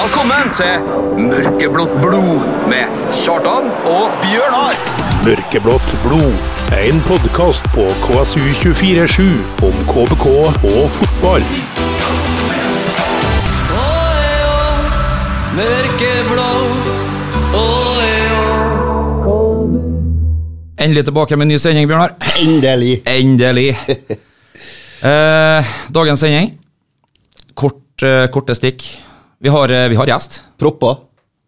Velkommen til Mørkeblått blod med Kjartan og Bjørnar. Mørkeblått blod. En podkast på KSU247 om KBK og fotball. Endelig tilbake med en ny sending, Bjørnar. Endelig. Endelig. Eh, dagens sending. Kort, eh, korte stikk. Vi har, eh, vi har gjest. Propper.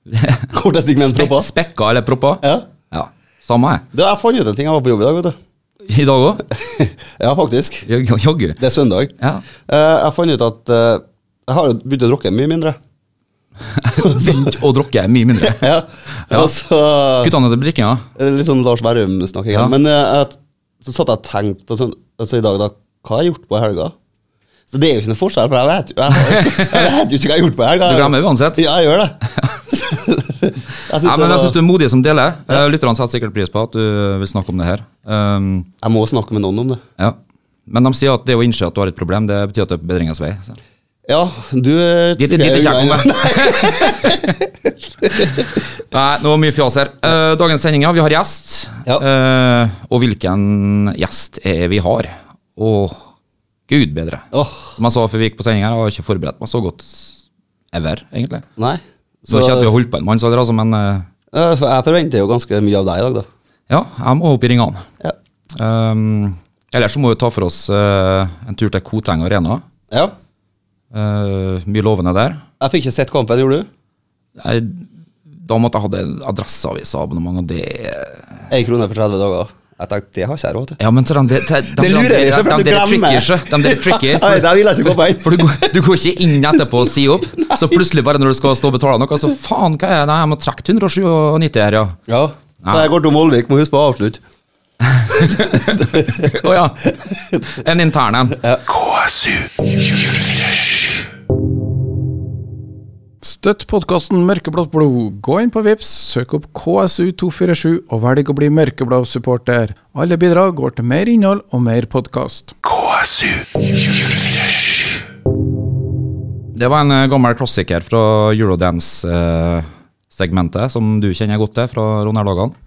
Kortest stikk med en propper. spekka eller propper. Ja. Ja, Samme er. Det, jeg fant ut en ting jeg var på jobb i dag, vet du. I dag òg. Ja, faktisk. Jaggu. Det er søndag. Ja. Eh, jeg fant ut at eh, jeg har begynt å drukke mye mindre. Begynt å drukke mye mindre. Ja. Og så Kutta ned til drikkinga. Det er Litt sånn Lars Berrum-snakking. Ja. Men jeg, så satt jeg og tenkte på sånn altså i dag, da, hva har jeg gjort på helga? Så det er jo ikke noe forskjell, for jeg vet, jo- jeg, jeg vet jo ikke hva jeg har gjort på helga. Du glemmer uansett. Ja, jeg gjør det. jeg Ja, men jeg syns du er modig som deler. Ja. Lytterne setter sikkert pris på at du vil snakke om det her. Um, jeg må snakke med noen om det. ja. Men de sier at det å innse at du har et problem, det betyr at det er bedringens vei. Så. Ja, du eh, Dit, er jeg kjekt unna- Nei, nå var mye fjas her. Uh, dagens sending. Vi har gjest. Ja. Uh, og hvilken gjest er vi har? Å, gud bedre. Oh. Som jeg sa før vi gikk på sending her, jeg har ikke forberedt meg så godt ever, egentlig. nei. Så ikke at vi har holdt på en mannsalder, altså, men Eh, for jeg forventer jo ganske mye av deg i dag, da. ja, jeg må opp i ringene. Ja. Um, ellers så må vi ta for oss uh, en tur til Koteng Arena. ja. Uh, mye lovende der. Jeg fikk ikke sett kampen, gjorde du? Jeg, da måtte jeg ha adresseavisabonnement, og det Én krone for 30 dager. Jeg tenkte, det har ikke jeg råd til. Ja, men så de, de, de, de, Det lurer jeg ikke, for at de, du glemmer. meg ikke? De der. Nei, der vil jeg ikke gå på inn. For du, går- du går ikke inn etterpå og sier opp. Så plutselig bare når du skal stå og betale noe, så faen, hva er det? Nei, jeg må trekke 197 her, ja. Ja. Så jeg går til Molvik, må huske på å avslutte. Å ja. En intern en. Støtt podkasten Mørkeblått blod. Gå inn på Vips, søk opp KSU247 og velg å bli mørkeblå supporter. Alle bidrag går til mer innhold og mer podkast. KSU247. Det var en eh, gammel klassiker fra Eurodance-segmentet, som du kjenner godt til fra Ronald-dagene.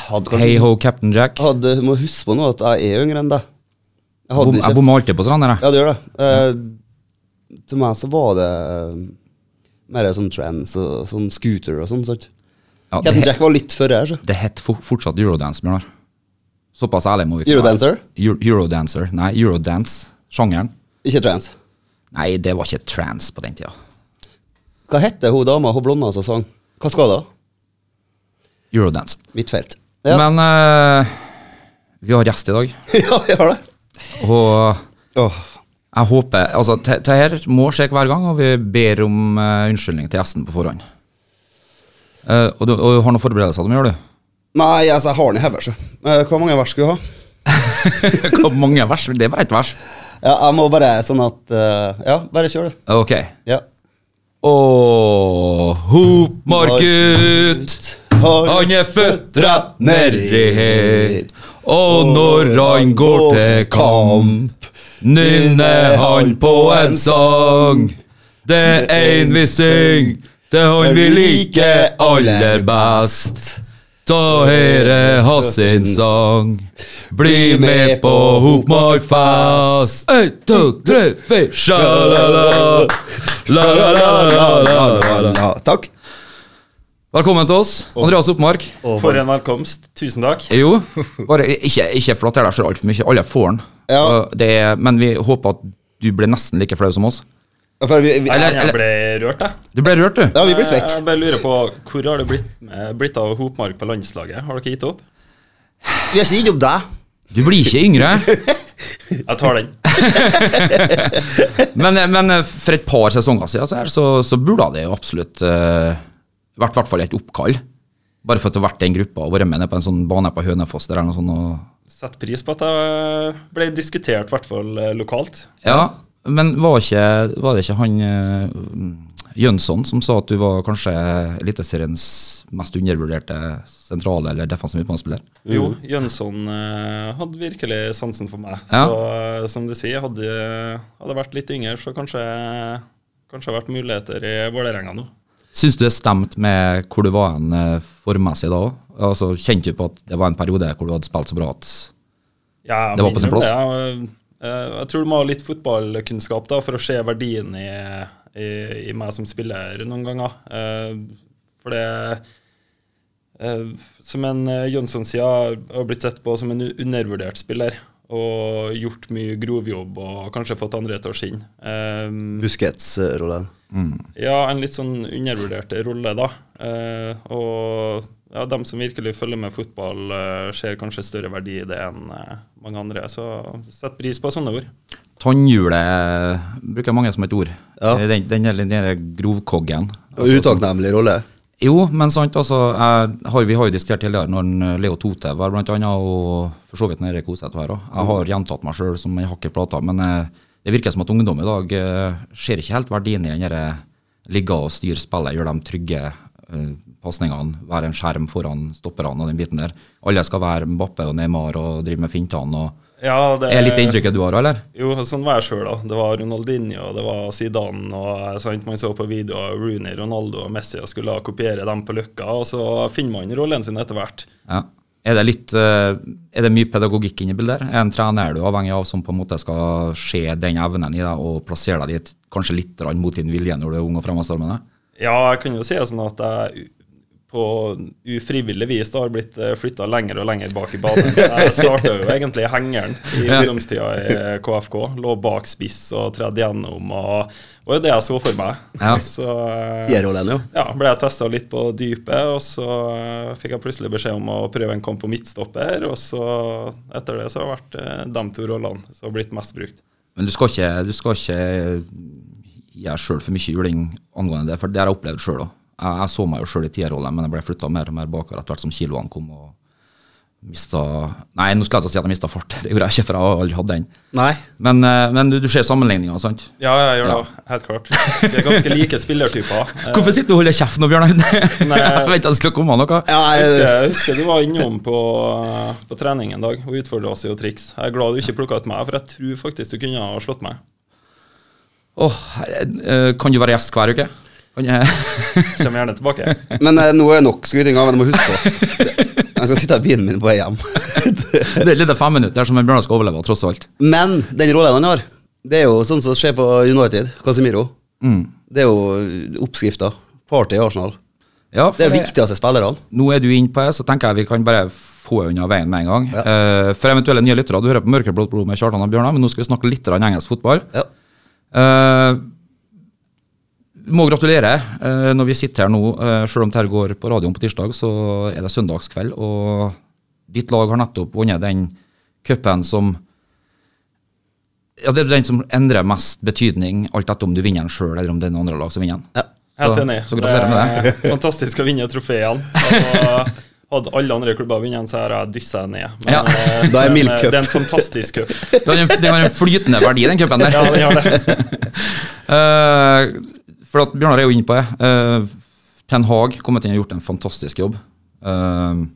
Hei Hey ho, Captain Jack. Hadde, må huske på nå at jeg er yngre enn deg. Jeg Jeg bommer alltid på sånn der. jeg. Ja, du gjør det. Eh, til meg så var det eh, mer sånn trends og sånn scooter og sånn. sant? Ja, Captain Jack var litt før her, så. det het fortsatt Eurodance, Bjørnar. Såpass ærlig må vi ikke være. Eurodancer? Euro- Eurodancer. Nei, Eurodance-sjangeren. Ikke trans? Nei, det var ikke trans på den tida. Hva heter hun dama, hun blonda som sang? Hva skal det? Eurodance. Midtfelt. Ja, Men uh, vi har gjest i dag, ja vi har det. og Åh. Jeg håper Altså, det her må skje hver gang, og vi ber om uh, unnskyldning til gjesten på forhånd. Uh, og, du, og du har noen forberedelser du må gjøre, du? Nei, altså, jeg har den i hodet. så. Eh, Hvor mange vers skal du ha? Hvor mange vers? Det er bare ett vers. Ja, jeg må bare sånn at uh, Ja, bare kjør, du. Ok. Ja. Åh, Hopmarkut, han er født rett nedi her. Og når han går til kamp, nynner han på en sang. Det er en vi synger, det han vi liker aller best. Ta herre hans sin sang. Bli med på Hopmarkfest. En, to, tre, fire, sjalala. La, la, la, la, la, la, la. Takk. Velkommen til oss, Andreas Oppmark. For en velkomst. Tusen takk. Jo, bare ikke, ikke flatter deg så altfor mye. Alle får den. Ja. Er, men vi håper at du ble nesten like flau som oss. For vi, vi, Eller- Jeg ble rørt, jeg. Du ble rørt, du. ja, vi ble svett. Jeg bare lurer på hvor har det blitt, blitt av Hopmark på landslaget? Har dere gitt opp? Vi har ikke gitt opp deg. Du blir ikke yngre. Jeg tar den. Men, men for et par sesonger siden så, så, burde det jo absolutt uh, i hvert fall et oppkall. Bare for at du har vært i den gruppa og vært med ned på en sånn bane på Hønefoss eller noe sånt. Og, Sett pris på at det ble diskutert, i hvert fall eh, lokalt. ja, men var, ikke, var det ikke han uh, Jønsson som sa at du var kanskje Eliteseriens mest undervurderte sentrale eller defensive midtbanespiller? Jo, Jønsson eh, hadde virkelig sansen for meg. Ja. Så eh, som du sier, hadde jeg vært litt yngre, så kanskje kanskje vært muligheter i Vålerenga nå. Syns du det stemte med hvor du var en eh, formmessig da òg? Altså, kjente du på at det var en periode hvor du hadde spilt så bra at Ja, Det var på sin plass. det. Jeg, eh, jeg tror du må ha litt fotballkunnskap da, for å se verdien i, i, i meg som spiller noen ganger. Eh, For det Som en Jønsson sier, jeg har blitt sett på som en undervurdert spiller. Og gjort mye grovjobb og kanskje fått andre til å skinne. Um, Busquets-rollen. Ja, en litt sånn undervurdert rolle, da. Uh, og ja, dem som virkelig følger med fotball, uh, ser kanskje større verdi i det enn uh, mange andre. Så sett pris på sånne ord. Tannhjulet bruker mange som et ord. Ja. Den, Den, den, den grovkoggen. Og utakknemlig rolle. Jo, men sant, altså, jeg, har, vi har jo diskutert tidligere når eh, Leo Tote var blant annet, og for så vidt Erik Hoseth var her òg. Jeg har gjentatt meg sjøl som en har ikke prata, men eh, det virker som at ungdom i dag eh, ser ikke helt verdien i den derre ligge og styre spillet, gjøre de trygge eh, pasningene, være en skjerm foran stopperne og den biten der. Alle skal være Mbappe og Neymar og drive med fintene. og Ja, det Er litt det inntrykket du har, eller? Jo, sånn var jeg sjøl, da. Det var Ronaldinho, det var Zidane, og sant, man så på videoer Rooney, Ronaldo og Messi og skulle kopiere dem på Løkka, og så finner man rollen sin etter hvert. Ja. Er det litt eh, Er det mye pedagogikk inni bildet? Er en trener du avhengig av som på en måte skal se den evnen i deg og plassere deg dit kanskje litt mot din vilje når du er ung og fremadstormende? Ja, jeg kan jo si det sånn at jeg på ufrivillig vis da har blitt flytta lenger og lenger bak i banen. Jeg starta jo egentlig i hengeren i ungdomstida i KFK. Lå bak spiss og tredde gjennom, og det var jo det jeg så for meg. Ja. Så eh, jo. ja, ble jeg testa litt på dypet, og så eh, fikk jeg plutselig beskjed om å prøve en kamp på midtstopper, og så etter det så har det vært eh, de to rollene som har blitt mest brukt. Men du skal ikke, du skal ikke gjøre sjøl for mye juling angående det, for det har jeg opplevd sjøl òg. Jeg, jeg så meg jo sjøl i tierrollen, men jeg ble flytta mer og mer bakover etter hvert som kiloene kom. og mista Nei, nå skulle jeg ikke si at jeg mista fart. Det gjorde jeg ikke, for jeg har aldri hatt den. Nei. Men, eh, men du, du ser sammenligninga, sant? Ja, jeg gjør det, helt klart. Vi er ganske like spillertyper. Hvorfor sitter du og holder kjeft nå, Bjørnar? Nei. jeg forventa det skulle komme noe. Ja, Jeg husker, jeg, jeg husker du var innom på, på trening en dag og utfordra oss i å triks. Jeg er glad du ikke plukka ut meg, for jeg tror faktisk du kunne ha slått meg. Åh, oh, kan du være gjest hver uke? Kan jeg... Kommer gjerne tilbake. men eh, nå er det nok skryting av, men jeg må huske på Jeg skal sitte i bilen min på vei hjem. Det er litt fem minutter som en Bjørnar skal overleve, tross alt. Men den rollen han har, det er jo sånn som skjer på United. Casemiro. Mm. Det er jo oppskrifta. Party i Arsenal. Ja, Det er jo viktigste spillerne. Nå er du inne på det, så tenker jeg vi kan bare få unna veien med en gang. Ja. Uh, for eventuelle nye lyttere, du hører på Mørkeblått blod med Kjartan og Bjørnar, men nå skal vi snakke litt engelsk fotball. Ja. Eh, må gratulere eh, når vi sitter her nå. Uh, selv om dette går på radioen på tirsdag, så er det søndagskveld. Og ditt lag har nettopp vunnet den cupen som ja, Det er den som endrer mest betydning, alt etter om du vinner den sjøl eller om det er noen andre lag som vinner den. Ja. Helt Så- enig. Så gratulerer med det. Det er Fantastisk å vinne igjen. Og Hadde alle andre klubber vunnet, så hadde jeg dyssa ned. Men, Ja. eh, Da er men, Milk eh, Det er en fantastisk cup. Det har en, en flytende verdi, den cupen der. Ja, den har det. Eh, for at Bjørnar er jo inne på det. Uh, Ten Hag kommet inn og gjort en fantastisk jobb. Uh,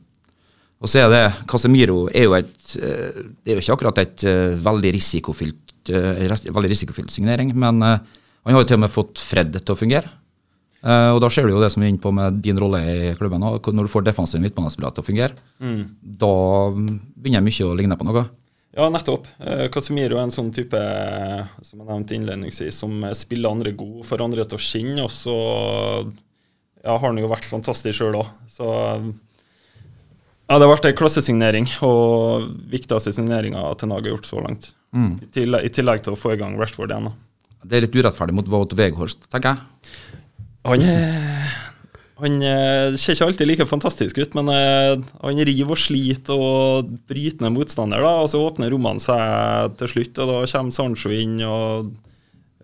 og så er det Casemiro er jo et eh, Det er jo ikke akkurat et veldig risikofylt veldig risikofylt signering, men han har jo til og med fått Fred til å fungere. Uh, og da ser du jo det som vi er inne på med din rolle i klubben. Når du får defensiv midtbanespiller til å fungere, da begynner mye å ligne på noe. Ja, nettopp. Eh, Casemiro er en sånn type, eh, som jeg nevnte innledningsvis, som eh, spiller andre god, får andre til å skinne, og så ja, har han jo vært fantastisk sjøl òg. Så ja, det har vært en klassesignering, og viktigste signeringa Ten Hag har gjort så langt. I, tillegg, I tillegg til å få i gang Rashford igjen. da. Det er litt urettferdig mot Wout Weghorst, tenker jeg. Han, eh, han eh, ser ikke alltid like fantastisk ut, men eh, han river og sliter og bryter ned motstander, da, og så åpner rommene seg til slutt, og da kommer Sancho inn, og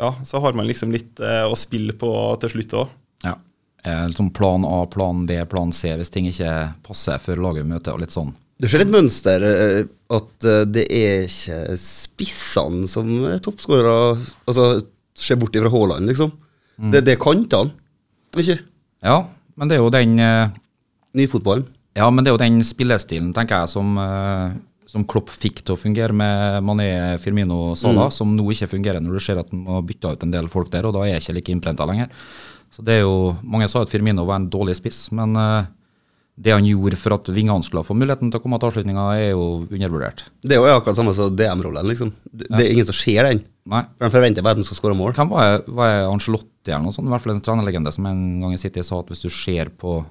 ja, så har man liksom litt eh, å spille på til slutt òg. Ja. Liksom plan A, plan B, plan C hvis ting ikke passer før laget møter og litt sånn. Du ser litt mønster, at det er ikke spissene som er toppskårere. Altså, se bort ifra Haaland, liksom. Det, det er kantene. Ikke? Ja, men det er jo den eh, Nyfotballen. Ja, men det er jo den spillestilen, tenker jeg, som, uh, som Klopp fikk til å fungere med Mané, Firmino og mm. som nå ikke fungerer når du ser at han må bytte ut en del folk der, og da er jeg ikke like innprenta lenger. Så det er jo, Mange sa at Firmino var en dårlig spiss, men uh, det han gjorde for at vingene skulle få muligheten til å komme til avslutninga, er jo undervurdert. Det er jo akkurat samme som DM-rollen, liksom. Det, det er ingen som ser den. Nei. For De forventer bare at han skal skåre mål. Hvem var var jeg Angelotti eller noe sånt? I hvert fall en trenerlegende som en gang i City sa at hvis du ser på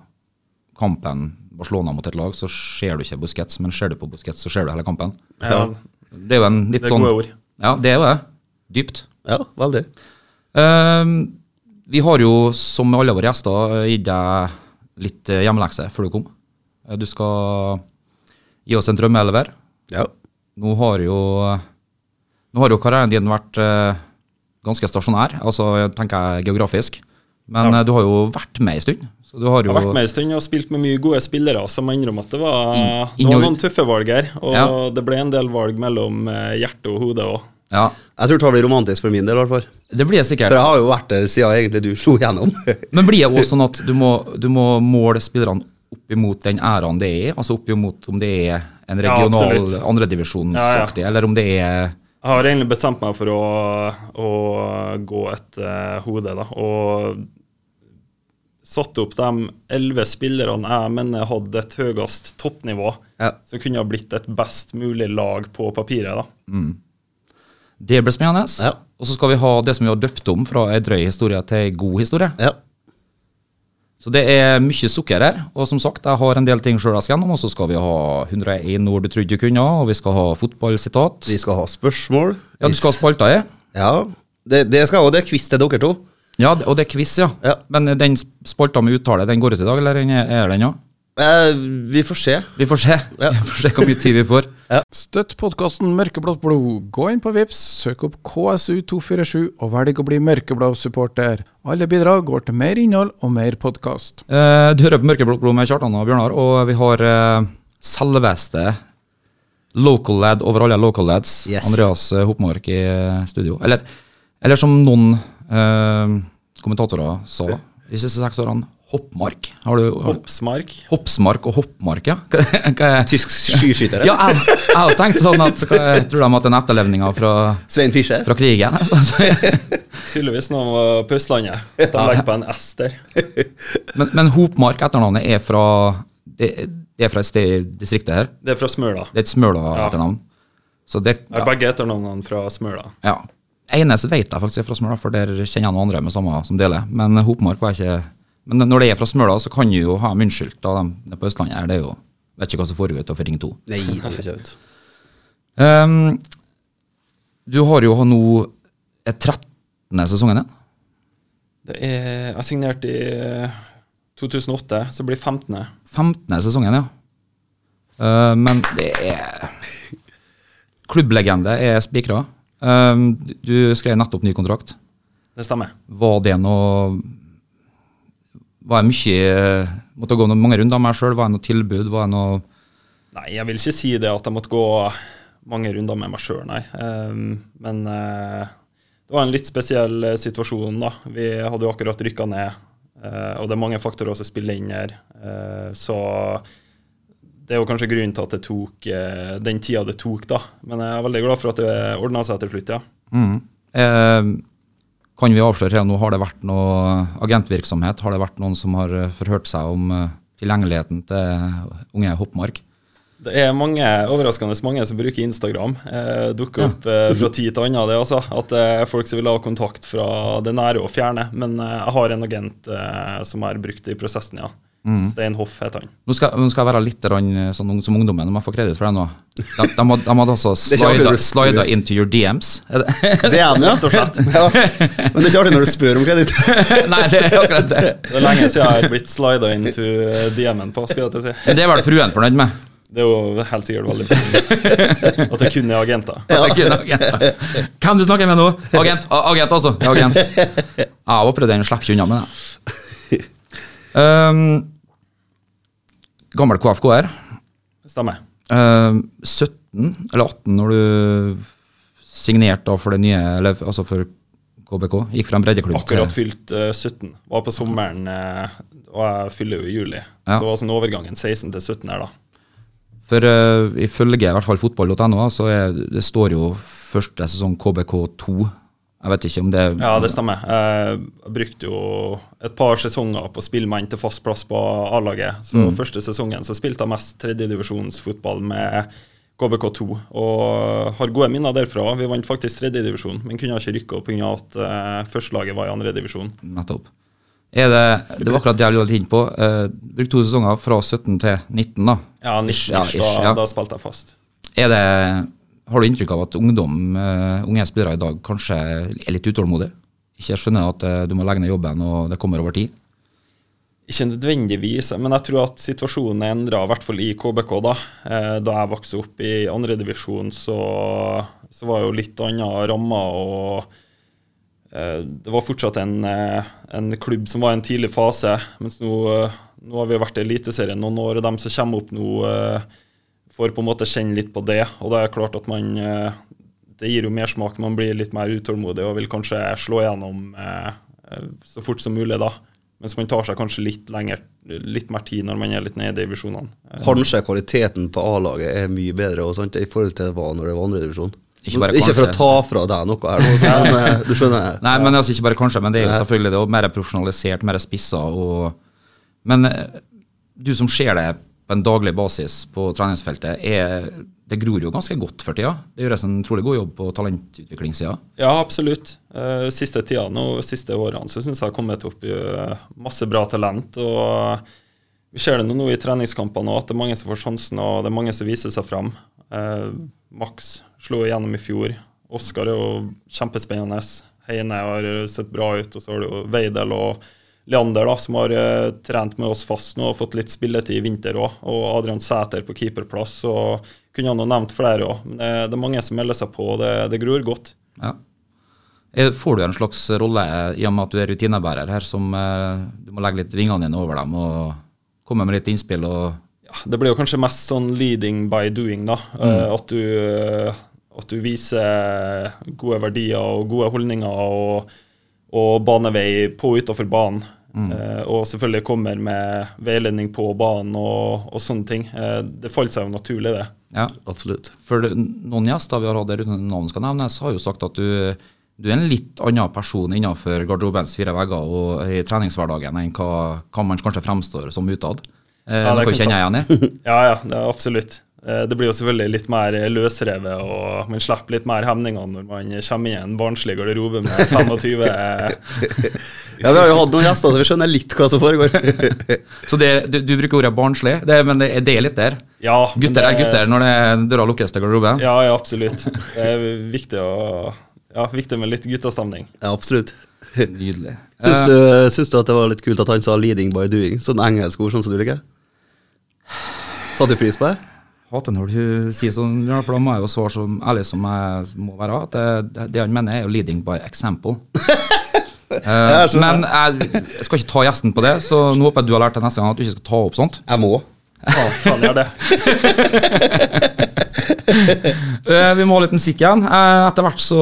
kampen Barcelona mot et lag, så ser du ikke Busquets, men ser du på Busquets, så ser du hele kampen. Ja, Det er jo en litt sånn det er sånn gode ord. Ja, det er jo det. Dypt. Ja, veldig. Um, vi har jo, som med alle våre gjester, gitt deg litt eh, hjemmelekse før du kom. Eh, Du skal gi oss en drømmeelever. Ja. Nå har jo Nå har jo karrieren din vært eh, ganske stasjonær, altså jeg tenker jeg geografisk. Men Ja. eh, du har jo vært med ei stund. Så du har Jeg har vært med en stund og spilt med mye gode spillere, så jeg må innrømme at det var, det var noen tøffe valg her. Og Ja. det ble en del valg mellom eh, hjerte og hode òg. Ja, Jeg tror det blir romantisk for min del, i hvert fall. det blir sikkert. For jeg har jo vært der siden egentlig du slo gjennom. Men blir det også sånn at du må, du må måle spillerne opp imot den æraen det er? Altså opp imot om det er en Ja, regional ja, Ja, eller om det er Jeg har egentlig bestemt meg for å, å gå etter hodet, da. Og satt opp de elleve spillerne jeg mener hadde et høyest toppnivå, Ja. som kunne ha blitt et best mulig lag på papiret. da. Det blir spennende. Ja. Og så skal vi ha det som vi har døpt om fra ei drøy historie til ei god historie. Ja. Så det er mye sukker her. Og som sagt, jeg har en del ting sjøl jeg skal gjennom. Og så skal vi ha 101 ord du trodde du kunne, og vi skal ha fotballsitat. Vi skal ha spørsmål. Ja, du skal ha spalta i. Ja, det, det skal også. Det er quiz til dere to. Ja, og det er quiz, ja. Ja. Men den spalta med uttale, den går ut i dag, eller er den, ja? Eh, vi får se. Vi får se. Ja. Vi får se hvor mye tid vi får. Støtt podkasten Mørkeblått blod. Gå inn på Vips, søk opp KSU247 og velg å bli mørkeblå supporter. Alle bidrag går til mer innhold og mer podkast. Eh, du hører på Mørkeblått blod med Kjartan og Bjørnar, og vi har eh, selveste local lad over alle local lads, Yes. Andreas eh, Hopmark i eh, studio. Eller, eller som noen eh, kommentatorer sa de siste seks årene, Hoppmark. Har du, har, Hoppsmark. Hoppsmark og Hoppmark, ja? Hva, hva er Tysk skiskytter. Ja, jeg, jeg har tenkt sånn at hva, jeg tror de hatt en etterlevning fra, Svein Fischer. fra krigen. Tydeligvis noe på Østlandet. De legger på en S der. Men, men Hopmark, etternavnet, er fra det, det er fra et sted i distriktet her. Det er fra Smøla. Det er et Smøla-etternavn. Så det, Jeg ja, begge etternavnene fra Smøla. ja. Eneste vet jeg faktisk er fra Smøla, for der kjenner jeg noen andre med samme som deler. Men Hopmark var ikke Men når det er fra Smøla, så kan du jo ha dem unnskyldt, da, dem på Østlandet her. Det er jo Vet ikke hva som foregår utenfor Ring 2. Nei, det er ikke ut. Um, du har jo nå er 13. sesongen din. Det er, jeg signerte i eh, 2008, så det blir 15. 15. sesongen, ja. Uh, men det er Klubblegende er spikra. Um, du skrev nettopp ny kontrakt. Det stemmer. Var det noe Var jeg mye Måtte gå noen, mange runder med meg sjøl? Var det noe tilbud? Var det noe Nei, jeg vil ikke si det at jeg måtte gå mange runder med meg sjøl, nei. Um, men uh, det var en litt spesiell eh, situasjon, da. Vi hadde jo akkurat rykka ned, uh, og det er mange faktorer som spiller inn her. Uh, så det er jo kanskje grunnen til at det tok eh, den tida det tok, da. Men jeg er veldig glad for at det ordna seg til slutt, ja. mm. Eh, Kan vi avsløre her nå, har det vært noe agentvirksomhet? Har det vært noen som har eh, forhørt seg om eh, tilgjengeligheten til unge Hoppmark? Det er mange, overraskende mange som bruker Instagram. Eh, dukker opp eh, fra tid til annen, det altså. At det er folk som vil ha kontakt fra det nære og fjerne. Men eh, jeg har en agent eh, som har brukt i prosessen, ja. Stein Hoff heter han. Nå skal, nå skal jeg være litt eh, sånn ung som ungdommen, om jeg får kreditt for det nå. De, de, hadde- de hadde altså slida, slida into your DMs. Er det? Er den, ja. ja. Men det er ikke artig når du spør om kreditt. Nei, det er akkurat det. Det er lenge siden jeg har blitt slida into eh, DM-en på, skal jeg til å si. Men det er vel fruen fornøyd med? Det er jo helt sikkert veldig bra. At det kun er agenter. At det kun er agenter. Hvem du snakker med nå? Agent, agent altså. Ja, agent. Jeg håper den slipper ikke unna med det. Um, gammel KFK-er. Stemmer. Um, 17 eller 18 når du signerte for det nye, eller altså for KBK. Gikk fra en breddeklubb Akkurat fylt uh, 17. Var på sommeren, uh, og jeg fyller jo i juli. Ja. Så var sånn overgangen 16 til 17 her, da. For uh, ifølge i hvert fall fotball.no, så er, det står jo første sesong KBK2. Jeg vet ikke om det Ja, det stemmer. Jeg brukte jo et par sesonger på å spille meg inn til fast plass på A-laget. Så Mm. første sesongen så spilte jeg mest tredjedivisjonsfotball med KBK2. Og har gode minner derfra. Vi vant faktisk tredjedivisjon, men kunne ikke rykke opp pga. at uh, førstelaget var i andredivisjon. Nettopp. Er det, det var akkurat det jeg lurte inn på. Uh, Brukt to sesonger fra 17 til 19, da. Ja, nish, Ja, ish, da, ja. da spilte jeg fast. Er det, har du inntrykk av at ungdom, eh, unge spillere i dag kanskje er litt utålmodige? Ikke skjønner at eh, du må legge ned jobben og det kommer over tid? Ikke nødvendigvis, men jeg tror at situasjonen er endra, i hvert fall i KBK. Da eh, Da jeg vokste opp i andredivisjon, så, så var jo litt andre rammer. og Det var fortsatt en, en klubb som var i en tidlig fase. Mens nå, nå har vi vært i Eliteserien noen år, og de som kommer opp nå, får på en måte kjenne litt på det. Og det er klart at man eh, Det gir jo mersmak. Man blir litt mer utålmodig og vil kanskje slå igjennom eh, eh, så fort som mulig, da. Mens man tar seg kanskje litt lenger, litt mer tid når man er litt nede i divisjonene. Kanskje kvaliteten på A-laget er mye bedre og sant, i forhold til det var når det var andredivisjon. Ikke Ikke, for å ta fra deg noe her, men du skjønner? Nei, men altså ikke bare kanskje, men det er jo selvfølgelig det, og mer profesjonalisert, mer spissa. Og, men du som ser det på en daglig basis på treningsfeltet, er, det gror jo ganske godt for tida. Det gjøres en trolig god jobb på talentutviklingssida. Ja, absolutt. Eh, siste tida nå, siste årene så syns jeg har kommet opp eh, masse bra talent. og Vi ser det nå i treningskampene at det er mange som får sjansen, og det er mange som viser seg fram. Eh, Max slo igjennom i fjor. Oskar er jo kjempespennende. Heine har sett bra ut. Og så har du Veidel og Leander, da, som har eh, trent med oss fast nå og fått litt spilletid i vinter òg. Og Adrian Sæter på keeperplass. Og kunne han ha nevnt flere òg. Men det, det er mange som melder seg på, og det, det gror godt. Ja. Er- Får du en slags rolle i og med at du er rutinebærer her, som eh, du må legge litt vingene dine over dem og komme med litt innspill og Ja, det blir jo kanskje mest sånn leading by doing, da. Eh, at, du, eh, at du viser gode verdier og gode holdninger og, og banevei på og utafor banen. Eh, og selvfølgelig kommer med veiledning på banen og, og sånne ting. Eh, det falt seg jo naturlig, det. Ja. Absolutt. For noen gjester vi har hatt der uten navn skal nevnes, har jo sagt at du, du er en litt annen person innenfor garderobens fire vegger og i treningshverdagen enn hva, hva man kanskje fremstår som utad. Eh, Ja, det noe kan kjenner jeg igjen i. Ja, ja, det er absolutt. Eh, Det blir jo selvfølgelig litt mer løsrevet, og man slipper litt mer hemninger når man kommer i en barnslig garderobe med 25 Ja, Vi har jo hatt noen gjester, så vi skjønner litt hva som foregår. Så det, du, du bruker ordet barnslig, det, men det, det er litt der. Ja, gutter Gutter er gutter når det, døra lukkes til garderoben. Ja, ja, absolutt. Det er viktig, å, ja, viktig med litt guttastemning. Ja, absolutt. Nydelig. Syns Eh, du, syns du at det var litt kult at han sa 'leading by doing'? Sånn engelsk ord, sånn som du liker? Satte du pris på det? Hater når du sier sånn, for da må jeg jo svare så ærlig som jeg må være. At det, det, det han mener, er jo 'leading by example'. uh, Jeg men jeg, jeg skal ikke ta gjesten på det, så nå håper jeg du har lært deg neste gang at du ikke skal ta opp sånt. Jeg må. Ja, faen gjør det. uh, vi må ha litt musikk igjen. Uh, etter hvert så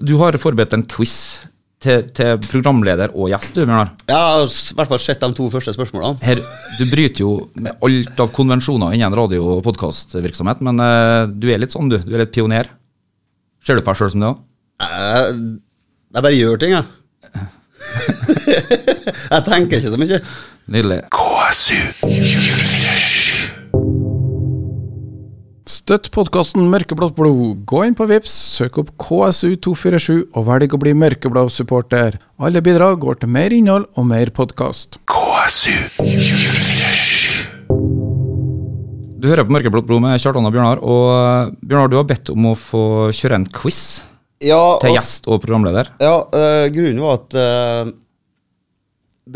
Du har forberedt en quiz til, til programleder og gjest, du, Bjørnar. Jeg har i hvert fall sett de to første spørsmålene. Her, du bryter jo med alt av konvensjoner innen radio- og podkastvirksomhet, men uh, du er litt sånn, du. Du er litt pioner. Ser du på deg sjøl som det òg? Jeg, jeg bare gjør ting, jeg. jeg tenker ikke så mye. Nydelig. Støtt podkasten Mørkeblått blod. Gå inn på Vips, søk opp KSU247 og velg å bli mørkeblå supporter. Alle bidrag går til mer innhold og mer podkast. Du hører på Mørkeblått blod med Kjartan og Bjørnar. Og eh, Bjørnar, du har bedt om å få kjøre en quiz Ja, til gjest og programleder. Ja, øh, grunnen var at øh,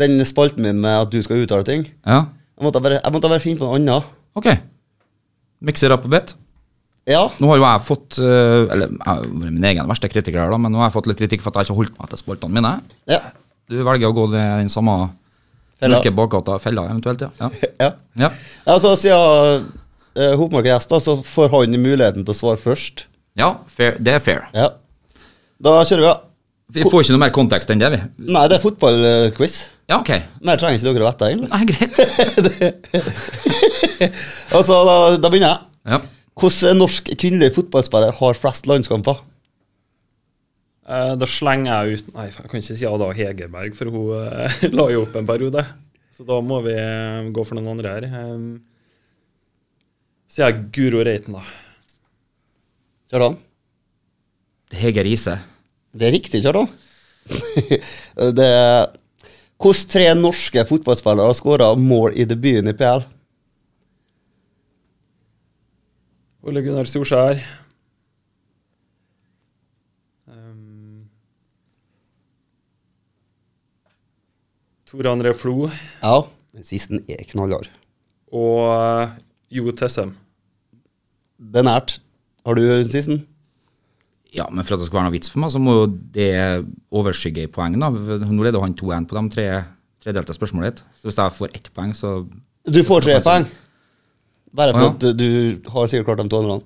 den spalten min med at du skal uttale ting Ja, Jeg måtte bare, jeg måtte bare finne på noe annet. ok. Mikser opp a bit. Ja, Nå har jo jeg fått eh, Eller jeg har vært min egen verste kritiker her, da, men nå har jeg fått litt kritikk for at jeg ikke har holdt meg til spaltene mine. ja, Du velger å gå den samme Fella. mørke bakgata, fella eventuelt, ja. ja. ja. ja. Altså, siden uh, Hopmark-gjest, da, så får han muligheten til å svare først. Ja, fair. det er fair. Ja. Da kjører vi, da. Vi får ikke noe mer kontekst enn det, vi. Nei, det er fotballquiz. Ja, ok. Mer trenger ikke dere å vite, egentlig. Nei, greit. Altså, da, da begynner jeg. Ja. Hvordan norsk kvinnelig fotballspiller har flest landskamper? Eh, da slenger jeg ut Nei, jeg kan ikke si Ada Hegerberg, for hun eh, la jo opp en periode. Så da må vi eh, gå for noen andre her. Så sier jeg Guro Reiten, da. Kjartan? Hege Riise. Det er riktig, Kjartan. det Hvordan tre norske fotballspillere har skåra mål i debuten i PL? Ole Gunnar Storskjær. Um, Tor André Flo. Ja, den siste er knallhard. Og uh, Jo Tessem. Det er nært. Har du den siste? Ja, men for at det skal være noe vits for meg, så må jo det overskygge i poeng. da. Nå leder han 2-1 på de tre tredelte spørsmålet ditt. Så hvis jeg får ett poeng, så Du får tre poeng? poeng. Bare for ja. at du har sikkert klart de to andre.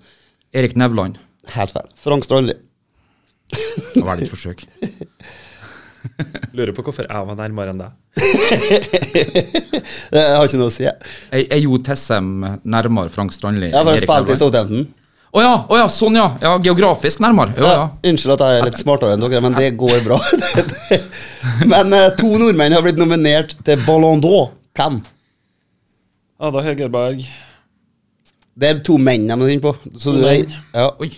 Erik Nevland. Helt feil. Frank Strandli. Det var litt forsøk. Lurer på hvorfor jeg var nærmere enn deg. Det har ikke noe å si. Er, er Jo Tessem nærmere Frank Strandli? Jeg har bare spilt i? Southampton. Å ja, oh ja, sånn ja. ja. Geografisk nærmere. Ja, ja. Unnskyld at jeg er litt smartere enn dere, men det går bra. men eh, to nordmenn har blitt nominert til Ballon d'Or. Hvem? Ada Hegerberg. Det er to menn jeg må inne på. Så To du er menn. ja, Oi.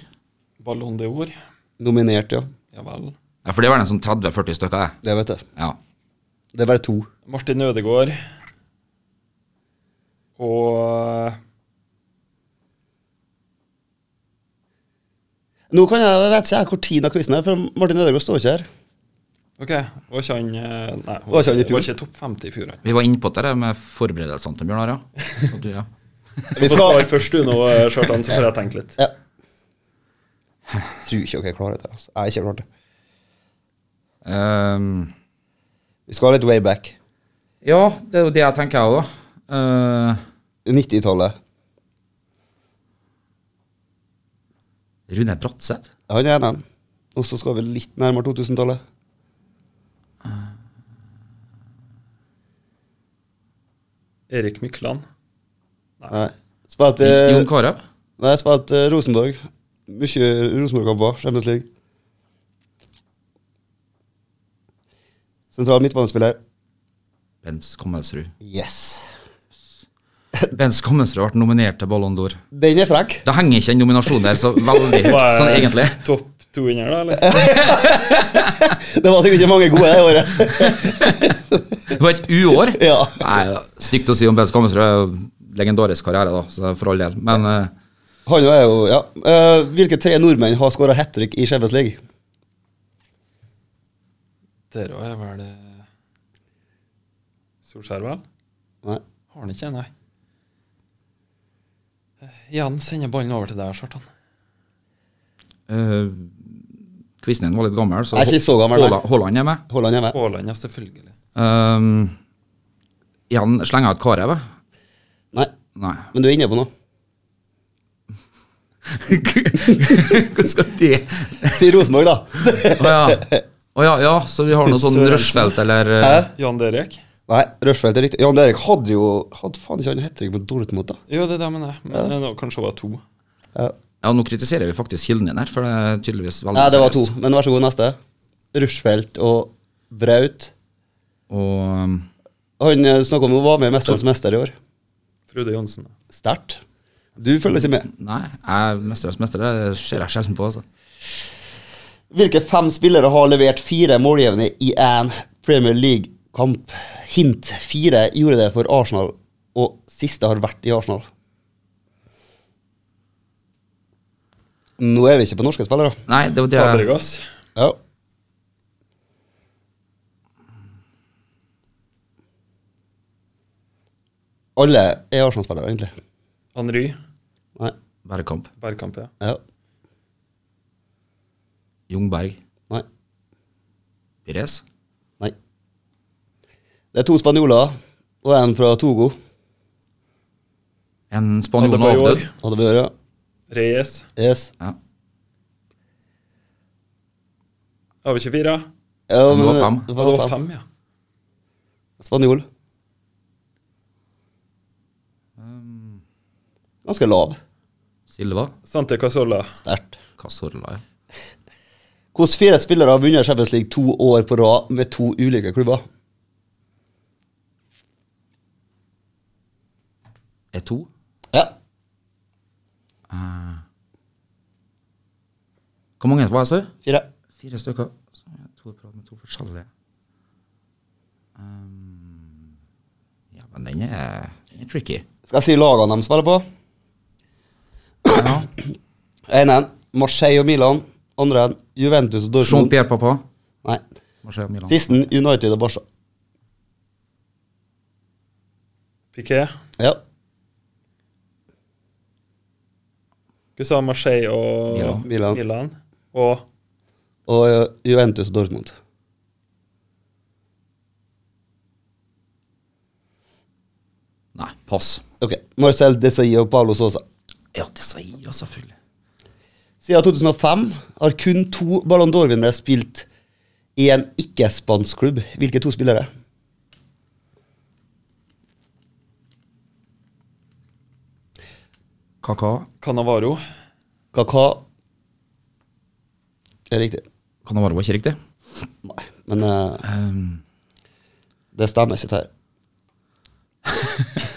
Ballon d'Or. nominert, ja. Ja vel. Ja, for det var en sånn 30-40 stykker, jeg. Det vet jeg. Ja. Det er bare to. Martin Ødegaard. Og Nå kan jeg, jeg vet ikke jeg hvor tiden av quizen er, for Martin Ødegaard står ikke her. OK, var ikke han eh, Nei, Var var ikke topp 50 i fjor. Vi var inne på det med forberedelsene til Bjørnar, ja. Du, skal svare først du nå, eh, Kjartan, så får jeg tenke litt. ja. Tror ikke dere klarer det. Altså. Jeg har ikke klart det. Um, Vi skal litt way back. ja, det er jo det jeg tenker jeg òg, da. Eh, 90-tallet. Rune Bratseth? Han er en. Og så skal vi litt nærmere 2000-tallet. Erik Mykland. Nei. Spilte Jon Carew? Nei, jeg spilte eh, Rosenborg. Mye Rosenborg-kamper. Champions League. Sentral midtbanespiller. Bens Kommelsrud. Yes. Bens Kommelsrud ble nominert til Ballon d'Or. Den er frekk. Det henger ikke en nominasjon der så veldig høyt, sånn egentlig. Topp to inni her, da, eller? Det var sikkert ikke mange gode det året. Det var et uår. Ja. Nei, stygt å si om Bens Kommelsrud. Legendarisk karriere, da, så for all del. Men ja. Han er jo, ja. Eh, hvilke tre nordmenn har skåra hat trick i Champions League? Der òg er vel eh, Solskjær, vel? Nei. Har han ikke, nei. Igjen Jan sender ballen over til deg, Kjartan. uh, quizen din var litt gammel, så Jeg er ikke så gammel. Haaland- er med. Haaland er med. Haaland, ja, selvfølgelig. Um, Jan slenger jeg ut Carew. Nei, Nei. men du er inne på noe. Hva skal det Si Rosenborg, da. Å ja. Oh, ja, ja, så vi har noe sånn Rushfeldt eller Eh? Hæ? Jan Derek? Nei, Rushfeldt er riktig. Jan Derek hadde jo Hadde faen ikke han hat trick mot Dortmund, da? Jo, det er det, men jeg. Men det var kanskje var to. Ja. Ja, nå kritiserer vi faktisk kilden din her, for det er tydeligvis veldig Nei, det var to. Men vær så god, neste. Rushfeldt og Braut. Og um, Han eh, snakka om å være med i Mesterens mester i år. Frode Johnsen. Sterkt. Du følger ikke med. Nei, jeg Mesternes mester det ser jeg sjelden på, altså. Hvilke fem spillere har levert fire målgivende i én Premier League-kamp? Hint fire gjorde det for Arsenal, og siste har vært i Arsenal. Nå er vi ikke på norske spillere. Nei, det var det jeg Ja. Alle er Arsenal-spillere, egentlig. Henry. Nei. Bergkamp. Bergkamp, ja. Ja. Jungberg. Nei. Pires. Nei. Det er to spanjoler og en fra Togo. En spanjol og Adebayor. avdød. Hadde vi hørt, ja. Reyes. Yes. Ja. Har vi ikke fire? Ja, Det var fem. Det var det var fem. fem, ja. Spanjol. Ganske lav. Silva. Sante Casola. Sterkt. Casolla, ja. Hvordan fire spillere har vunnet Champions League to år på rad med to ulike klubber? Er to? Ja. Hvor mange var det, sa du? Fire. Fire stykker. Så er to på rad med to forskjellige. Um, ja, men den er, den er tricky. Skal jeg si lagene de spiller på? Ja. Ene Marseille og Milan. Andre Juventus og Dortmund. Jean-Pierre Papa. Nei. Marseille og Milan. Sisten United og Barca. Piquet. Ja. Du sa Marseille og Milan. Milan. Milan. Og Og eh, Juventus og Dortmund. Nei, pass. Ok. Marcel Desailly og Paulo Sosa. Ja, det sa jeg, ja, selvfølgelig. Siden 2005 har kun to Ballon d'Or-vinnere spilt i en ikke-spansk klubb. Hvilke to spillere? Kaka. Canavaro. Kaka Det er riktig. Canavaro var ikke riktig. Nei, men uh, Um, det stemmer ikke her.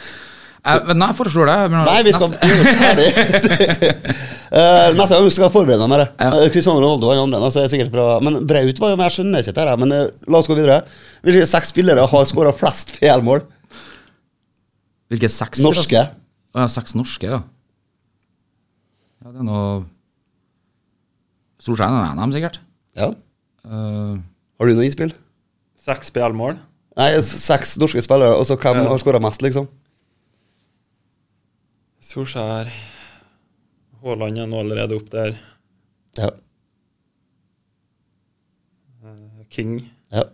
eh, men nei, jeg foreslår det. Men, Nei, vi skal gjøre ferdig. Eh, neste gang skal jeg forberede meg med det. Ja. Eh, Cristiano Ronaldo den andre. Altså, er sikkert bra. Men Braut var jo med, jeg skjønner ikke dette. Men uh, la oss gå videre. Hvilke seks spillere har skåra flest PL-mål? Hvilke seks? Norske. Å ja, seks norske, ja. Ja, det er noe Solskjær er en av dem, sikkert. Ja. Uh, Har du noe innspill? Seks PL-mål. Nei, seks norske spillere, og så hvem Ja. har skåra mest, liksom? Solskjær. Haaland er nå allerede opp der. Ja. King. ja.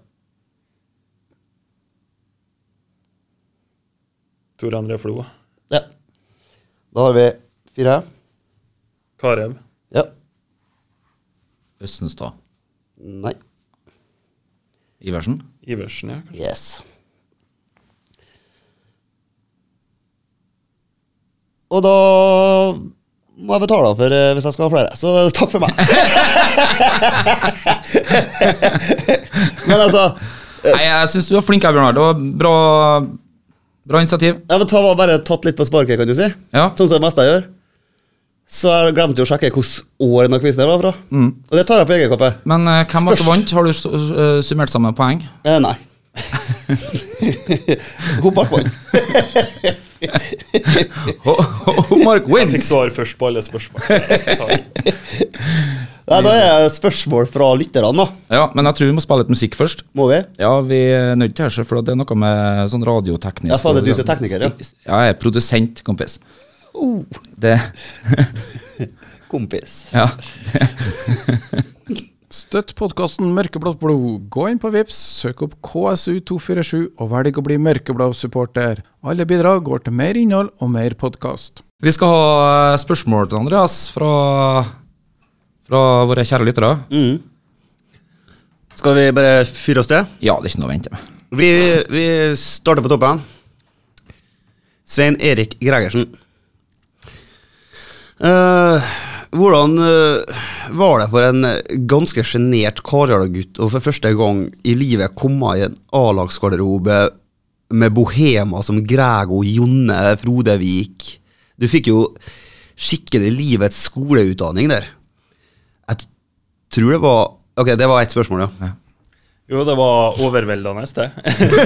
Tor André Flo. ja. Da har vi fire. Karev. Ja. Østenstad. Nei. Iversen. Iversen, ja. kanskje. Yes. Og da må jeg betale for eh, hvis jeg skal ha flere. Så takk for meg. Men altså Nei, jeg syns du var flink Bjørnar. Det var bra, bra initiativ. Ja, men ta, bare tatt litt på sparket, kan du si. Ja. Sånn som det meste jeg gjør. Så jeg glemte jo å sjekke hvilket år denne quizen var fra. Mm. Og det tar jeg på egen kappe. Men uh, hvem var som vant? Har du eh, summert sammen poeng? Eh, nei. Hopart vant. Mark Jeg fikk svar først på alle spørsmål. Nei, da er det spørsmål fra lytterne, da. Ja, men jeg tror vi må spille litt musikk først. Må vi? Ja, vi er nødt til det, for det er noe med sånn radioteknisk Ja, faen, det er du som er tekniker, ja. Ja, jeg er produsent, kompis. Det Kompis. Ja. Støtt podkasten Mørkeblått blod. Gå inn på Vips, søk opp KSU247 og velg å bli mørkeblå supporter. Alle bidrag går til mer innhold og mer podkast. Vi skal ha eh, spørsmål til Andreas fra, fra våre kjære lyttere. Mm. Skal vi bare fyre oss til? Ja, det er ikke noe å vente med. Vi, vi starter på toppen. Svein Erik Gregersen. Eh, hvordan eh, var det for en ganske sjenert Karjala-gutt å for første gang i livet komme i en A-lagsgarderobe med bohemer som Grego, Jonne, Frodevik? Du fikk jo skikkelig livets skoleutdanning der. Jeg tror det var Ok, det var ett spørsmål, ja. Jo, det var overveldende, det.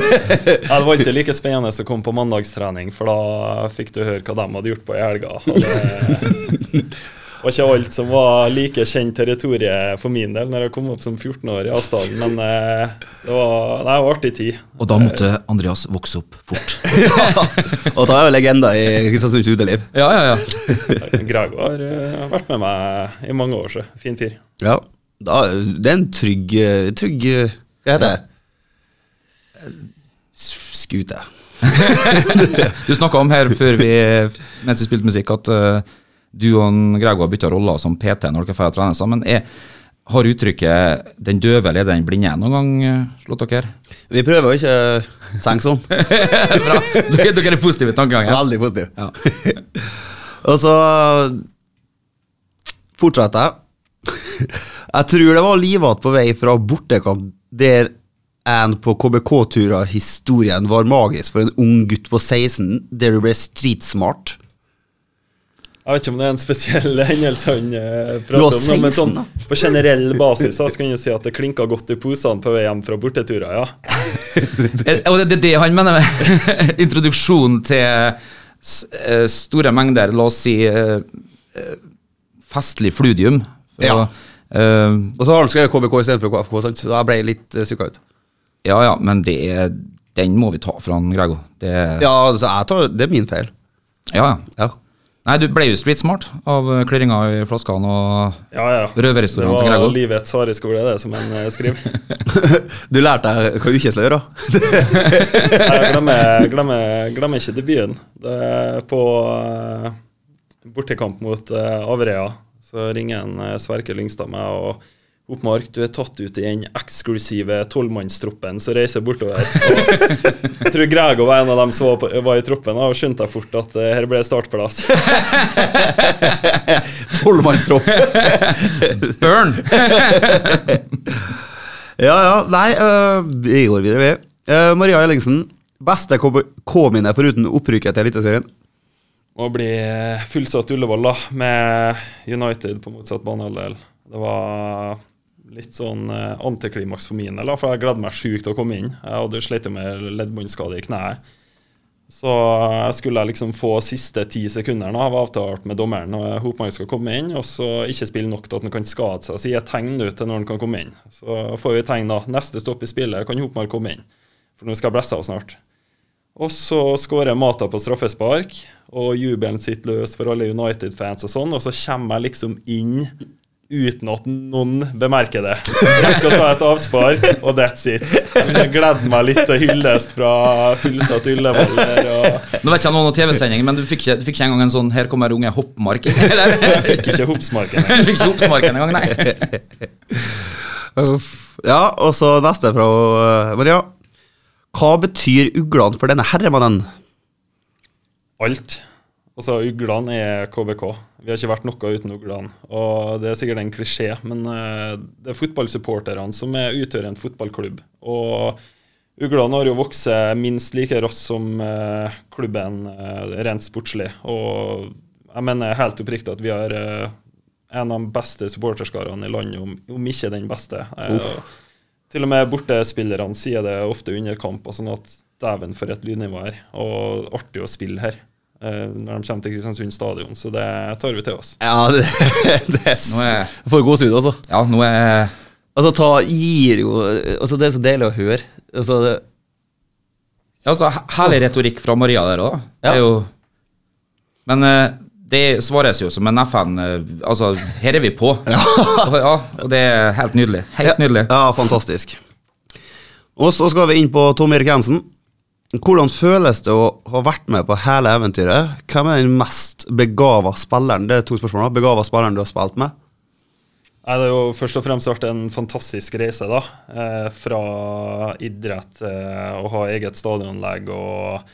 ja, det var ikke like spennende å komme på mandagstrening, for da fikk du høre hva de hadde gjort på i helga. Og det var ikke alt som var like kjent territorium for min del når jeg kom opp som 14-åring i Asdalen, men eh, det var, nei, det var artig tid. Og da måtte Andreas vokse opp fort. Og da er jo legenda i Kristiansunds uteliv. Ja, ja, ja. Greg har eh, vært med meg i mange år, så fin fyr. Ja, da, det er en trygg, trygg Hva heter det? Skute. Du snakka om her før vi, mens vi spilte musikk, at eh, du og Gregor bytta roller som PT når dere får trene sammen. Er, har uttrykket 'den døve eller den blinde' noen gang eh, slått dere? Vi prøver å ikke tenke sånn. Bra. Dere, dere er positive i tankegangen? Veldig positive. Ja. Og så fortsetter jeg. Jeg tror det var livet på vei fra bortekamp der en på KBK-turer historien var magisk for en ung gutt på 16, der du ble streetsmart. Jeg vet ikke om det er en spesiell hendelse han eh, prater om, 16, men sånn, på generell basis så kan du si at det klinka godt i posene på vei hjem fra borteturer, ja. Og det er det han mener med introduksjon til eh, store mengder, la oss si, eh, eh, festlig fludium. Ja. Uh, Og så har han skrevet KBK istedenfor KFK, sant? så jeg ble litt uh, psyka ut. ja, ja, men det den må vi ta fra han, Grego. Det, ja. Ja, altså, jeg tar, det er min feil. ja. Ja. Nei, du ble jo street smart av eh, klirringa i flaskene og Ja, ja. Det røverhistoriene til var Grego. livets harde skole, det, som han eh, skriver. Du lærte deg hva du ikke skal gjøre. Jeg glemmer, glemmer, glemmer ikke debuten. Det er på eh, bortekamp mot Averøya. Så ringer en Sverker Lyngstad meg og Oppmark, du er tatt ut i den eksklusive tolvmannstroppen som reiser bortover. Og jeg tror Grego var en av dem som var, på, var i troppen, og skjønte jeg fort at uh, her ble startplass. Tolvmannstropp. Burn! ja, ja. Nei, uh, vi går videre, vi. Uh, Maria Ellingsen. Beste K-minne foruten opprykket til Eliteserien? Å bli fullsatt Ullevål da, med United på motsatt banehalvdel. Det var litt sånn eh, antiklimaks for min del, for jeg gledde meg sjukt til å komme inn. Jeg hadde slitt med leddbåndskade i kneet. Så jeg skulle liksom få siste ti sekundene av avtalt med dommeren og Hopmark skal komme inn, og så ikke spille nok til at han kan skade seg. Så et tegn ut til når han kan komme inn. Så får vi tegn da. Neste stopp i spillet kan Hopmark komme inn, for nå skal jeg blæsse av snart. Og så skårer Mata på straffespark, og jubelen sitter løst for alle United-fans og sånn, og så kommer jeg liksom inn uten at noen bemerker det. Rekker å ta et avspark, og that's it. Jeg gleder meg litt til hyllest fra fullsatt Ullevål Nå vet ikke jeg noe om TV-sending, men du fikk, ikke, du fikk ikke engang en sånn 'her kommer unge hoppmark'? Eller? jeg fikk ikke hoppsmarken. Du fikk ikke hoppsmarken engang, nei. Ja, og så neste fra øh, Maria. Hva betyr uglene for denne herremannen? Alt. Altså, uglene er KBK. Vi har ikke vært noe uten uglene. Og det er sikkert en klisjé, men eh, det er fotballsupporterne som er, utgjør en fotballklubb. Og uglene har jo vokst minst like raskt som eh, klubben eh, rent sportslig. Og jeg mener helt oppriktig at vi har en av de beste supporterskarene i landet, om, om ikke den beste. Eh, til og med bortespillerne sier det ofte under kamp, og sånn at dæven for et lydnivå her, og artig å spille her. Eh, Når de kommer til Kristiansund stadion, så det tar vi til oss. Ja, det, det er er, For gåsehud, altså. ja, nå er Altså, ta gir jo Altså, det er så deilig å høre. Altså, det, ja, altså, he- Herlig retorikk fra Maria der òg. Ja. Men eh, det svares jo som en FN eh, Altså, her er vi på. Og, ja, og det er helt nydelig. Helt nydelig. Ja, fantastisk. Og så skal vi inn på Tom Erik Jensen. Hvordan føles det å ha vært med på hele eventyret? Hvem er den mest begava spilleren Det er to spørsmål. Begava spilleren du har spilt med? Nei, det har jo først og fremst vært en fantastisk reise, da. Eh, fra idrett eh, å ha eget stadionanlegg og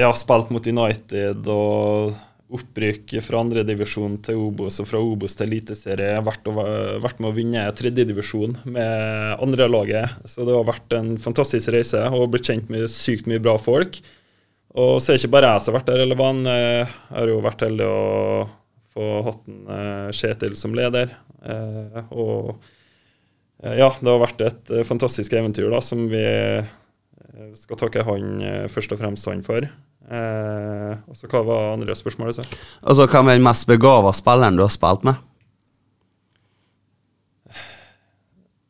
ja, spilt mot United og opprykk fra andredivisjon til Obos og fra Obos til Eliteserie. Vært, vært med å vinne tredjedivisjon med andrelaget. Så det har vært en fantastisk reise og blitt kjent med sykt mye bra folk. Og så er det ikke bare jeg som har vært der, eller van. Jeg har jo vært heldig å få hatt en eh, Kjetil som leder. Eh, og eh, ja, det har vært et eh, fantastisk eventyr da, som vi eh, skal takke han eh, først og fremst han for. Eh, og så hva var andre spørsmålet? Så? Altså, Hvem er den mest begava spilleren du har spilt med?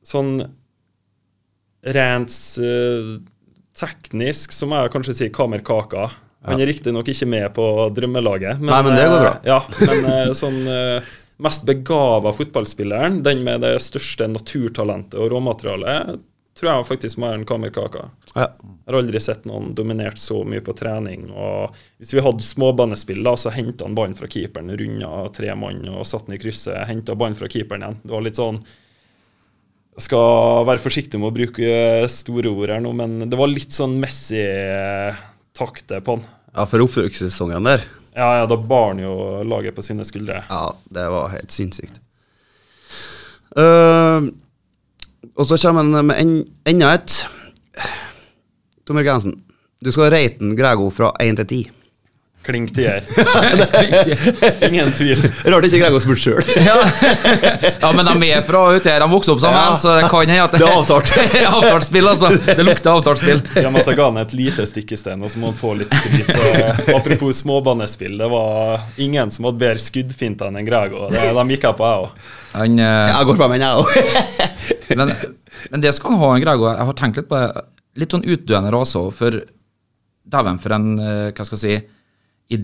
Sånn rent uh, teknisk så må jeg kanskje si Kamer Kaka. Han er riktignok ikke med på drømmelaget. Nei, men det går bra. eh, Ja, men eh, sånn uh, mest begava fotballspilleren, den med det største naturtalentet og råmaterialet, tror jeg faktisk må enn en Kamer Ja. Jeg har aldri sett noen dominert så mye på trening. og Hvis vi hadde småbanespill, da, så henta han ballen fra keeperen, runda tre mann og satte den i krysset. Henta ballen fra keeperen igjen. Det var litt sånn Jeg skal være forsiktig med å bruke store ord her nå, men det var litt sånn Messi-takte på han. ja, for oppbrukssesongen der. Ja, ja, da bar han jo laget på sine skuldre. Ja, det var helt sinnssykt. Eh, og så kommer han med en, enda et. Tom Erik Jensen, du skal rate en Grego fra 1 til 10. Klink jeg Ingen tvil. Rart ikke Grego spurte sjøl. Ja. ja, men de er fra ute her. De vokste opp sammen, Ja. så det kan hende at Det er avtalt. Avtalt spill, altså. Det lukter avtalt spill. Ja, men at jeg ga han et lite stikk i sted og så må han få litt skryt. Apropos småbanespill, det var ingen som hadde bedre skuddfinter enn Gregor. Grego. De gikk jeg på, jeg òg. Han, eh, Jeg går på meg, jeg òg. Men, men det skal han ha, en Grego. Jeg har tenkt litt på det. Litt sånn utdøende rase òg, for dæven for en eh, hva skal jeg si,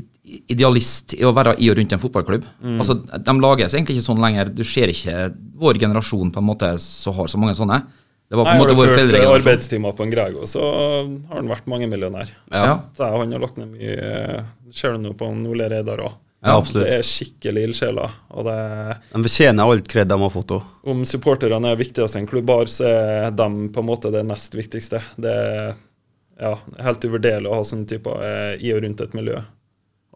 idealist i å være i og rundt en fotballklubb. Mm. Altså, De lages egentlig ikke sånn lenger. Du ser ikke vår generasjon på en måte som har så mange sånne. Det var på Nei, en har måte du vår ført arbeidstimer på en Grego, så har han vært mangemillionær. Ja. Så jeg- Han har lagt ned mye eh, Ser du nå på Ole Reidar òg. Ja, absolutt. Det er skikkelig ildsjeler. De fortjener alt kred de har fått òg. om supporterne er viktigst i en klubb har, så er de på en måte det nest viktigste. Det er ja, helt uvurderlig å ha sånn type eh, i og rundt et miljø.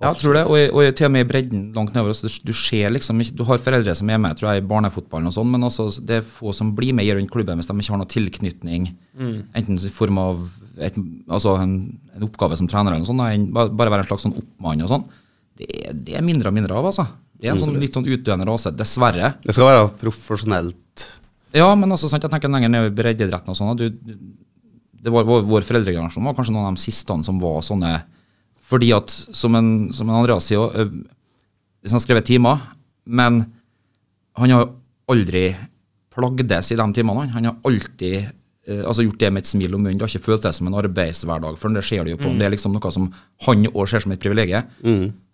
Ja, jeg tror det, og, og til og med i bredden langt nedover. Så du, du ser liksom ikke Du har foreldre som er med tror jeg, i barnefotballen og sånn, men altså, det er få som blir med i rundt klubben hvis de ikke har noen tilknytning. Enten i form av et, altså en, en oppgave som trener eller noe sånt, bare bare være en slags sånn oppmann og sånn. Det, det er mindre og mindre av, altså. Det er en sånn litt sånn utdøende rase, dessverre. Det skal være profesjonelt. Ja, men altså, sant, jeg tenker lenger ned i breddeidretten og sånn. Du, det var vår, vår foreldregenerasjon var kanskje noen av de siste som var sånne Fordi at, som en, som en Andreas sier, hvis han har skrevet timer, men han har aldri plagdes i de timene. han. Har alltid altså gjort det med et smil om munnen. Det har ikke følt det som en arbeidshverdag, for det ser du jo på. Det er liksom noe som han òg ser som et privilegium.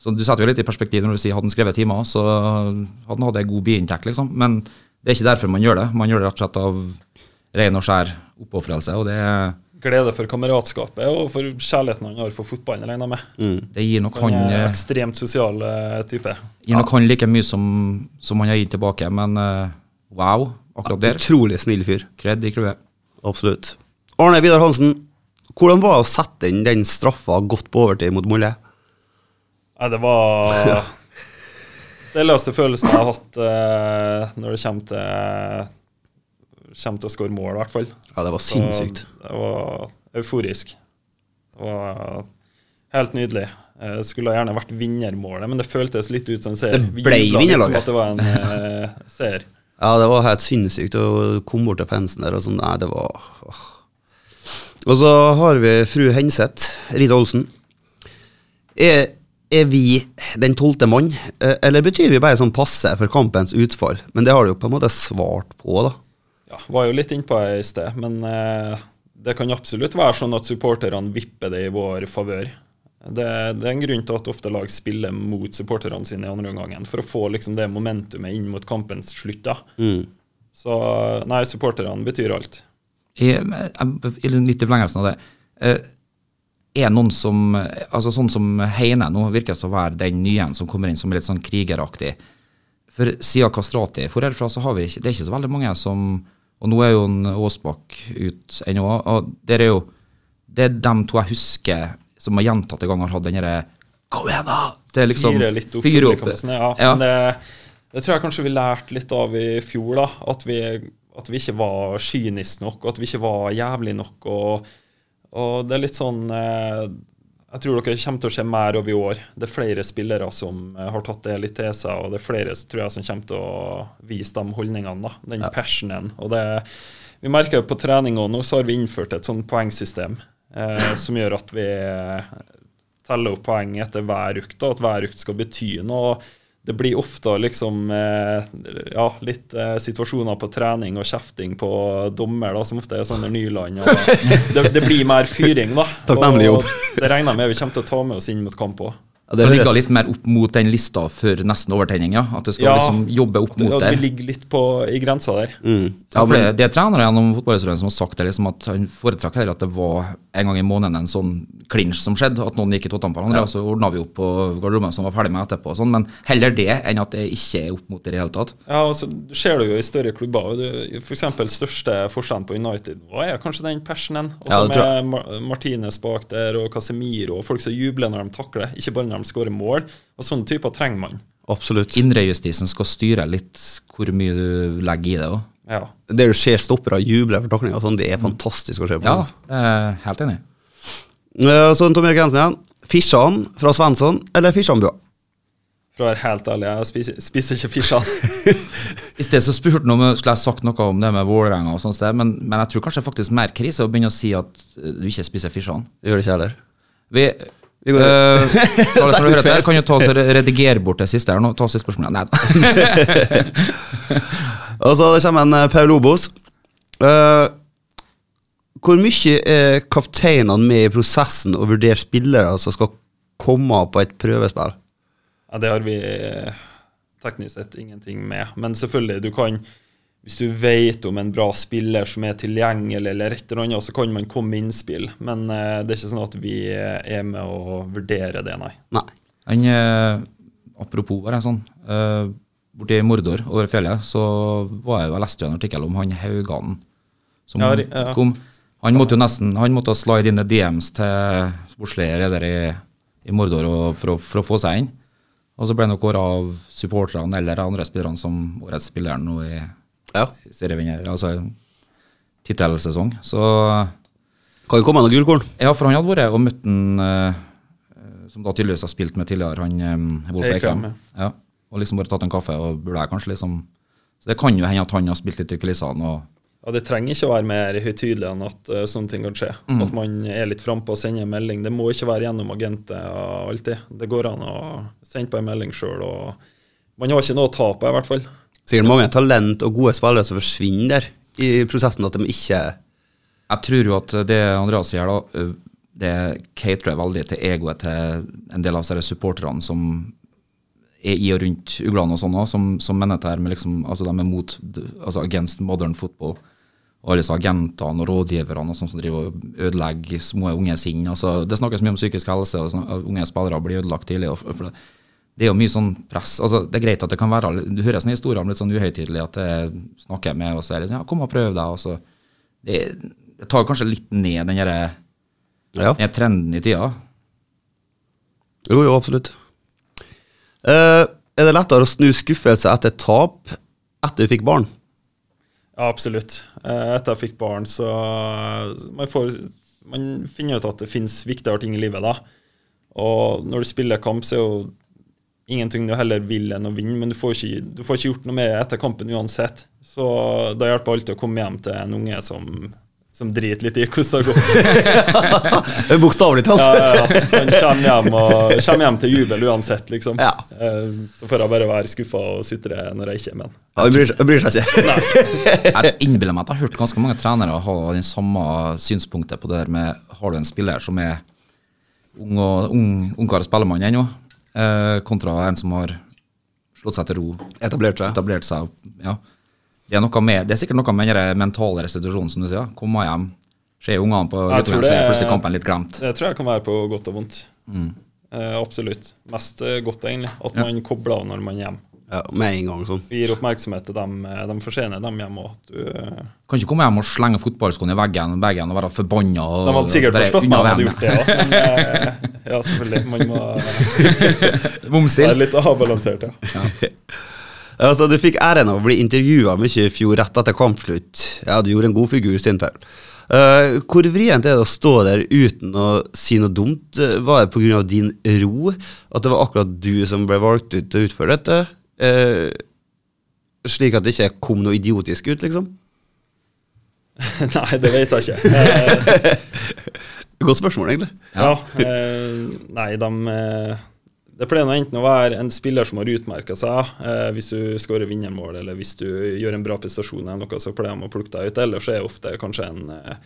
Så du setter jo litt i perspektiv når du sier hadde han skrevet timer, så hadde han hatt en god biinntekt, liksom. Men det er ikke derfor man gjør det. Man gjør det rett og slett av ren og skjær oppofrelse, og det, er Glede for kameratskapet og for kjærligheten han har for fotballen, regner jeg med. det gir nok Han er eh, ekstremt sosial eh, type. gir nok han like mye som, som han har gitt tilbake, men uh, wow, akkurat der. Utrolig snill fyr. Kred i crewet. Absolutt. Arne Vidar Hansen, hvordan var det å sette inn den straffa godt på overtid mot Molde? Nei, det var Det løste følelsen jeg har hatt uh, når det kommer til Kommer til å skåre mål, i hvert fall. Ja, det var Så sinnssykt. Det var euforisk. Det var helt nydelig. Jeg skulle gjerne vært vinnermålet, men det føltes litt ut som en seier. Det ble vinnerlaget. Som at det var en uh, seier. Ja, det var helt sinnssykt å komme bort til fansen der og sånn. Nei, det var åh. Og så har vi fru Henseth, Rita Olsen. Er, er vi den tolvte mann, eh, eller betyr vi bare sånn passe for kampens utfall? Men det har du jo på en måte svart på, da. Ja, var jo litt innpå det i sted, men eh, det kan absolutt være sånn at supporterne vipper det i vår favør. Det, det er en grunn til at ofte lag spiller mot supporterne sine i andre omgangen, for å få liksom det momentumet inn mot kampens slutt. da. Så nei, supporterne betyr alt. I, jeg- i litt i forlengelsen av det. eh, Er noen som altså Sånn som Heine nå virker som å være den nye som kommer inn som er litt sånn krigeraktig. For siden Kastrati for herfra, så har vi ikke Det er ikke så veldig mange som Og nå er jo en Aasbakk ut ennå. Og det er jo Det er dem to jeg husker som har gjentatte ganger hatt den derre Kom igjen, da! Det er liksom Fyre litt opp. fyre opp. sånn, ja. Ja. Men det, det tror jeg kanskje vi lærte litt av i fjor, da. At vi, at vi ikke var kyniske nok, og at vi ikke var jævlig nok. Og, og det er litt sånn eh, Jeg tror dere kommer til å se mer over i år. Det er flere spillere som eh, har tatt det litt til seg, og det er flere tror jeg, som kommer til å vise de holdningene. da, Den passionen. Og det, vi merker jo på trening òg nå, så har vi innført et sånt poengsystem eh, som gjør at vi eh, teller opp poeng etter hver ukt, og at hver ukt skal bety noe. Det blir ofte liksom eh, ja, litt eh, situasjoner på trening og kjefting på dommer, da, som ofte er sånne Nyland. Og det, det blir mer fyring, da. Takknemlig jobb. Det regner jeg med vi kommer til å ta med oss inn mot kamp òg. Ja, Det det ligger litt mer opp mot den lista for nesten overtenning, ja. At du skal Ja. liksom jobbe opp mot At der. vi ligger litt på, i grensa der. Mm. Ja, for det, det er trenere gjennom fotballhistorien som har sagt det, liksom at han foretrakk heller at det var en gang i måneden en sånn clinch som skjedde, at noen gikk i tottene på hverandre, og så ordna vi opp på garderoben som var ferdig med etterpå. og Sånn, men heller det enn at det ikke er opp mot det i det hele tatt. Ja, altså, Du ser det jo i større klubber. F.eks. For største forskjellen på United nå er kanskje den passionen. Og så ja, med Mar Martinez bak der og Casemiro og folk som jubler når de takler, ikke bare når de skårer mål. Og sånne typer trenger man. Absolutt. Indrejustisen skal styre litt hvor mye du legger i det òg. Ja. Det du ser stoppere juble for taklinga, sånn, det er fantastisk å se på. Ja, jeg er helt enig. Sånn, Så Tom Erik Jensen igjen. Fisjan fra Svensson eller Fisjanbua? For å være helt ærlig, jeg spiser, spiser ikke Fisjan. I sted så spurte han om jeg skulle ha sagt noe om det med Vålerenga, og sånt sted, men, men jeg tror kanskje faktisk mer krise å begynne å si at eh, du ikke spiser Fisjan. Det gjør det ikke heller. Vi Vi går- eh, så som hører feil. kan jo ta oss og redigere bort det siste her nå. Ta oss i spørsmålet. Nei da. Og så det kommer en eh, Paul Obos. Uh, hvor mye er kapteinene med i prosessen å vurdere spillere som skal komme på et prøvespill? Ja, det har vi teknisk sett ingenting med. Men selvfølgelig, du kan Hvis du vet om en bra spiller som er tilgjengelig, eller et eller annet, så kan man komme med innspill. Men uh, det er ikke sånn at vi eh, er med å vurdere det, nei. Nei. En, uh, apropos bare sånn, Uh, borti Mordor over fjellet, så var jeg jo, jeg leste jo en artikkel om han Hauganen som Ja, ja. kom. Han måtte jo nesten han måtte slide inn i DMs til sportslige ledere i, i Mordor og, for, å, for å få seg inn. Og så ble han kåra av supporterne eller andre spillerne som årets spiller nå i Ja. serievinner, altså tittelsesong. Så Kan jo komme noen gullkorn. ja, for han hadde vært og møtt en eh, som da tydeligvis har spilt med tidligere, han um, Wolf Eikrem. Ja. Og liksom bare tatt en kaffe og burde jeg kanskje liksom Så det kan jo hende at han har spilt litt i kulissene og Ja, Det trenger ikke å være mer høytidelig enn at uh, sånne ting kan skje. At man er litt frampå og sender en melding. Det må ikke være gjennom agenter alltid. Det går an å sende på en melding sjøl. Man har ikke noe å tape, i hvert fall. Sikkert mange talent og gode spillere som forsvinner der i prosessen, at de ikke Jeg tror jo at det Andreas sier, da, det caterer veldig til egoet til en del av disse supporterne som er i og rundt uglene og sånn òg, som, som mener dette med liksom Altså de er mot altså against modern football. Og alle disse agentene og rådgiverne og sånn som driver og ødelegger små unge sinn. Altså, det snakkes mye om psykisk helse, og sånn, unge spillere blir ødelagt tidlig. Og, for det, det er jo mye sånn press. altså Det er greit at det kan være Du hører sånne historier om litt sånn uhøytidelig at jeg snakker med, og så er det ja, kom og prøv deg. og så det, det tar kanskje litt ned den der- Ja. den trenden i tida. Jo, jo, absolutt. Eh, er det lettere å snu skuffelse etter tap etter du fikk barn? Ja, absolutt. Eh, Etter jeg fikk barn, så man, får, man finner ut at det finnes viktigere ting i livet, da. Og når du spiller kamp, så er jo ingenting du heller vil enn å vinne, men du får ikke, du får ikke gjort noe med det etter kampen uansett. Så da hjelper det alltid å komme hjem til en unge som, som driter litt i hvordan det går. Bokstavelig talt. Ja, ja, ja. Han kommer hjem, og, kommer hjem til jubel uansett, liksom. Ja. Eh, Så får jeg bare være skuffa og sutre når jeg ikke er med. Ja, Han bryr, seg- bryr seg ikke. Jeg innbiller meg at jeg har hørt ganske mange trenere ha den samme synspunktet på det der med Har du en spiller som er ung og ung, ungkar spellemann ennå, kontra en som har slått seg til ro, Etablert seg. etablert seg ja. det, er noe med, det er sikkert noe med den mentale restitusjonen, som du sier. Komme hjem, se ungene på Jeg litt så er plutselig kampen litt glemt. Det tror jeg kan være på godt og vondt. Mm. Eh, absolutt. Mest eh, godt, egentlig. At Ja. man kobler av når man er hjemme. Ja, med en gang sånn. Gir oppmerksomhet til dem eh, de fortjener, dem hjemme òg. Du Kan ikke komme hjem og slenge fotballskoene i veggen, veggen og være forbanna. de hadde sikkert forstått meg om jeg hadde gjort det òg, men eh, ja, selvfølgelig. Man må Bomstil. være litt avbalansert, ja. ja. Altså, du fikk æren av å bli intervjua mye i fjor rett etter kampslutt. Ja, du gjorde en god figur, Paul. Eh, hvor vrient er det å stå der uten å si noe dumt? Eh, Var det pga. din ro at det var akkurat du som ble valgt ut til å utføre dette? Eh, slik at det ikke kom noe idiotisk ut, liksom? Nei, det vet jeg ikke. Godt spørsmål, egentlig. Ja, eh, nei, de eh, Det pleier enten å være en spiller som har utmerka seg, eh, hvis du skårer vinnermål, eller hvis du gjør en bra prestasjon, eller noe, så pleier de å plukke deg ut. Ellers er det ofte kanskje en eh,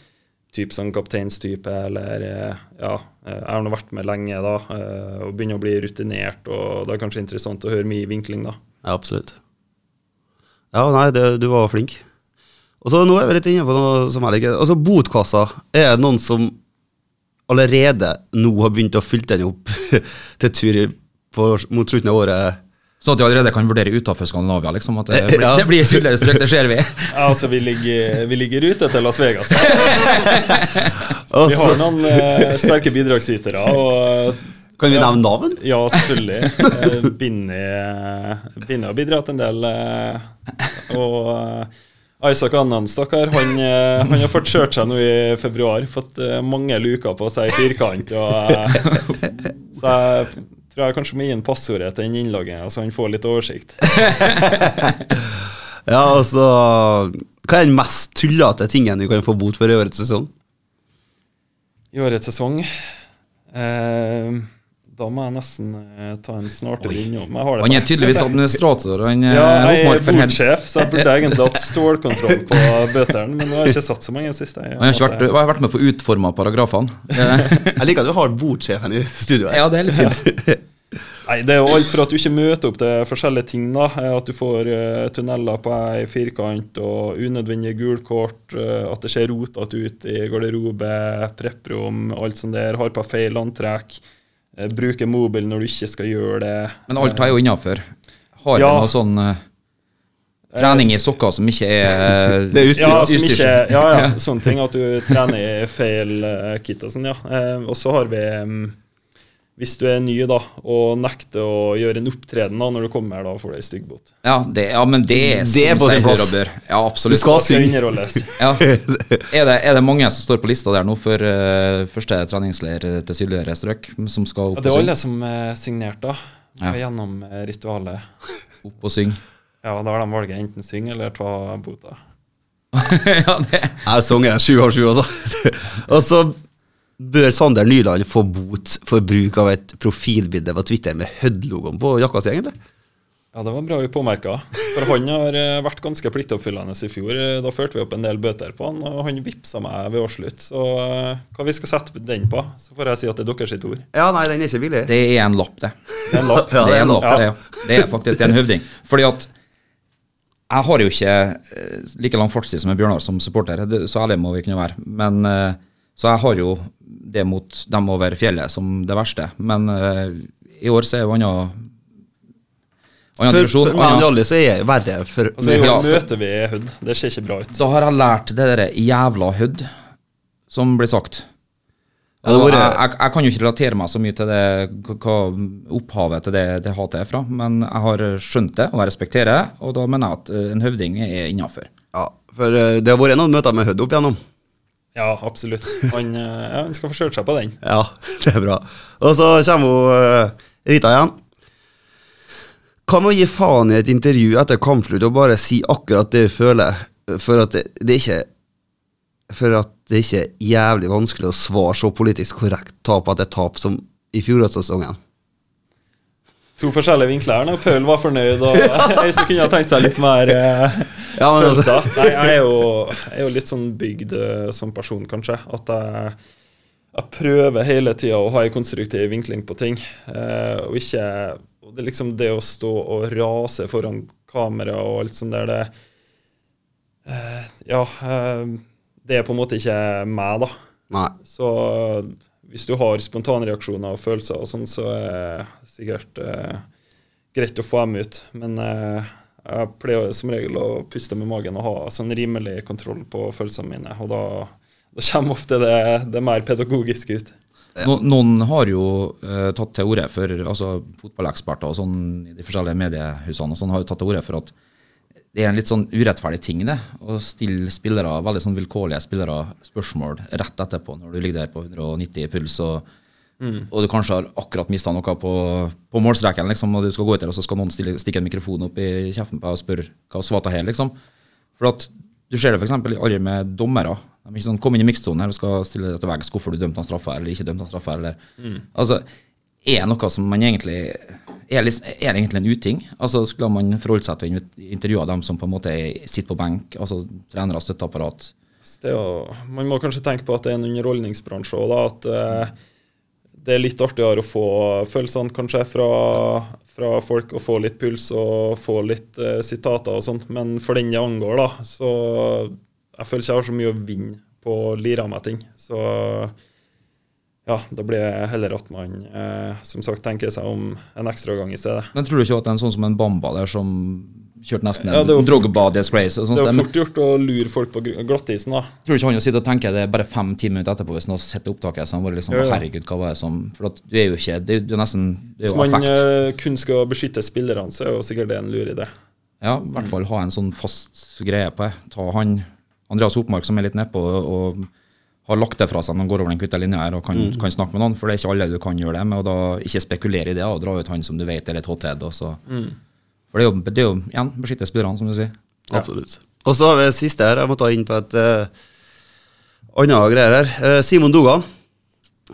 type sånn kapteinstype, eller eh, ja, eh, jeg har nå vært med lenge, da, eh, og begynner å bli rutinert, og det er kanskje interessant å høre mye vinkling, da. Ja, absolutt. Ja, nei, det, du var flink. Og så Nå er vi litt inne på noe som jeg liker. Altså, Botkassa. Er det noen som allerede nå har begynt å fylle den opp til tur mot slutten av året? Sånn at de allerede kan vurdere utafor Skandinavia, liksom. At det blir, Ja. det blir sydligere strøk, det ser vi. Ja, altså, vi ligger, vi ligger ute til Las Vegas. Vi har noen eh, sterke bidragsytere, og Kan vi nevne navn? Ja, selvfølgelig. Eh, Binni eh, har bidratt en del. eh, Og eh, Isaac Annan, stakkar, han, eh, han har fått kjørt seg nå i februar. Fått eh, mange luker på seg i firkant. Og, eh, så jeg tror jeg kanskje må gi en passordet til den innloggen, så han får litt oversikt. Ja, altså Hva er den mest tullete tingen du kan få bot for i årets sesong? I årets sesong eh, Da må jeg nesten eh, ta en snartere innom. Han er tydeligvis administrator. Han Ja, er jeg er bordsjef, så jeg burde egentlig hatt stålkontroll på bøtene, men nå har jeg ikke satt så mange siste. Jeg, Han har ikke vært, jeg har vært med på å utforme paragrafene. Eh, Jeg liker at du har bordsjefen i studioet. Ja, det er litt fint. Nei, Det er jo alt for at du ikke møter opp til forskjellige ting. da, eh, At du får uh, tunneler på ei firkant og unødvendige gulkort. Uh, at det ser rotete ut i garderobe, prepprom, alt sånt der. Har på feil antrekk. Uh, bruker mobil når du ikke skal gjøre det. Men alt er jo innafor. Har du Ja. noe sånn eh, trening i sokker som ikke er eh, Det utstyr. Ja, ikke, ja, ja, sånne ting. At du trener i feil eh, kit og sånn, ja. Eh, og så har vi mm, Hvis du er ny da, og nekter å gjøre en opptreden da, når du kommer, her, da får du ei stygg bot. Ja, det, ja, men det er Det er på sin plass. og bør. Ja, Du absolutt. Du skal synge. Ja. Er, det, er det mange som står på lista der nå for uh, første treningsleir til sydligere strøk, som skal opp Ja, det er alle som er signert, da. Ja. Gjennom eh, ritualet. Opp og synge. Ja, da har de valget enten synge eller ta bota. ja, det Jeg sanger sju av sju, altså. Og så bør Sander Nyland få bot for bruk av et profilbilde på Twitter med Hødd-logoen på jakka si, egentlig. Ja, det var bra vi påmerka. For han har eh, vært ganske pliktoppfyllende i fjor. Eh, Da førte vi opp en del bøter på han, og han vippsa meg ved årsslutt. Så eh, hva vi skal sette den på, så får jeg si at det er deres sitt ord. Ja, nei, den er ikke billig. Det er en lapp, det. Det er en lapp. Ja, det er en lapp, Ja. det, ja. det er faktisk en høvding. Fordi at jeg har jo ikke like lang fartstid som Bjørnar som supporter, så ærlig må vi kunne være. Men, så jeg har jo det mot dem over fjellet som det verste. Men uh, i år så er jo annen annen For, dimensjon, for meg og Jolly så er det verre for altså, så Ja, for- møter vi Hødd. Det ser ikke bra ut. Da har jeg lært det der jævla hødd som blir sagt. Ja, var- jeg, jeg, jeg kan jo ikke relatere meg så mye til det, hva- hva opphavet til det, det hatet er fra, men jeg har skjønt det, og jeg respekterer det, og da mener jeg at eh, en høvding er innafor. Ja, for eh, det har vært noen møter med Hødd opp igjennom. Ja, absolutt. Han, eh, ja, han skal få kjørt seg på den. Ja, det er bra. Og så kommer hun eh, Rita igjen. Kan man gi faen i et intervju etter kampslutt og bare si akkurat det du føler, for at det, det er ikke For at det ikke er jævlig vanskelig å svare så politisk korrekt tap etter tap som i fjorårssesongen? To forskjellige vinkler her. Pøl Paul var fornøyd, og jeg som kunne ha tenkt seg litt mer eh, Ja, men altså, følelser. Nei, jeg er, jo, jeg er jo litt sånn bygd eh, som person, kanskje. At jeg, jeg prøver hele tida å ha en konstruktiv vinkling på ting. eh, og ikke og det liksom det å stå og rase foran kamera og alt sånt der, det eh, Ja, det er på en måte ikke meg, da. nei. Så hvis du har spontanreaksjoner og følelser og sånn, så er sikkert eh, greit å få dem ut. Men eh, jeg pleier som regel å puste med magen og ha sånn rimelig kontroll på følelsene mine. Og da, da kommer ofte det, det mer pedagogiske ut. No, noen har jo eh, tatt til orde for, altså fotballeksperter og sånn i de forskjellige mediehusene og sånn, har jo tatt til orde for at det er en litt sånn urettferdig ting, det. Å stille spillere, veldig sånn vilkårlige spillere spørsmål rett etterpå, når du ligger der på 190 i puls, og, og du kanskje har akkurat mista noe på, på målstreken, liksom, og du skal gå etter, og så skal noen stille, stikke en mikrofon opp i kjeften på deg og spørre hva svata her, liksom. For at du ser det f.eks. aldri med dommere. De er ikke sånn, Kom inn i mikstonen her og skal stille deg til veggs hvorfor du dømte han straffa eller ikke dømte han straffa. Eller. Altså, er noe som man egentlig er, litt, er egentlig en uting? Altså, Skulle man forholdt seg til å intervjue dem som på en måte er- sitter på benk, altså trenere, støtteapparat? Det er jo, man må kanskje tenke på at det er en underholdningsbransje òg. At eh, det er litt artigere å få følelsene kanskje fra, fra folk, og få litt puls og få litt eh, sitater og sånt. Men for den det angår, da, så jeg føler ikke jeg har så mye å vinne på å lire av meg ting. Så ja, da blir det heller at man eh, som sagt tenker seg om en ekstra gang i stedet. Men tror du ikke at en sånn som en Bamba der, som kjørt nesten en ja, var og sånt. Det er fort gjort å lure folk på glattisen, da. tror du ikke han jo sitter og tenker det er bare fem-ti minutter etterpå hvis han har sett opptaket? Så han bare liksom Ja, ja. Herregud, hva var det som For du er jo ikke Det er jo det nesten Det er Hvis man eh, kun skal beskytte spillerne, så er jo sikkert det en lur idé. Ja, i hvert fall ha en sånn fast greie på det. Ta han Andreas Hopmark som er litt nedpå og har lagt det fra seg når han går over den kvitte linja her og kan, kan snakke med noen, for det er ikke alle du kan gjøre det med. Og da ikke spekulere i det og dra ut han som du vet er litt hothead. Og så. For det er, jo, det er jo igjen beskytte spillerne, som du sier. Absolutt. Og så har vi det siste her. Jeg må ta inn på et uh, annet greier her. Uh, Simon Dogan.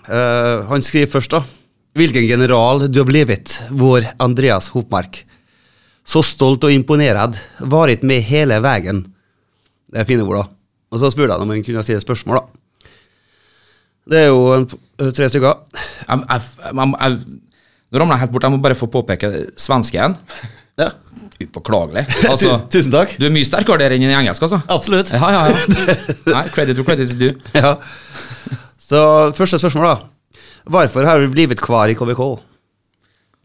Uh, han skriver først, da. Hvilken general du har blitt, vår Andreas Hopmark. Så stolt og imponert. Varit med hele veien. Det er fine ord, da. Og så spurte han om han kunne stille spørsmål, da. Det er jo en, tre stykker. Jeg, jeg, jeg, jeg, nå ramler jeg helt bort. Jeg må bare få påpeke svensken. Ja. Upåklagelig. Altså, Tusen takk. du er mye sterkere der enn i engelsk, altså. Absolutt. Ja, ja, ja. Nei, credit to credit is due. Ja. Så første spørsmål, da. Hvorfor har du blitt kvar i KBK?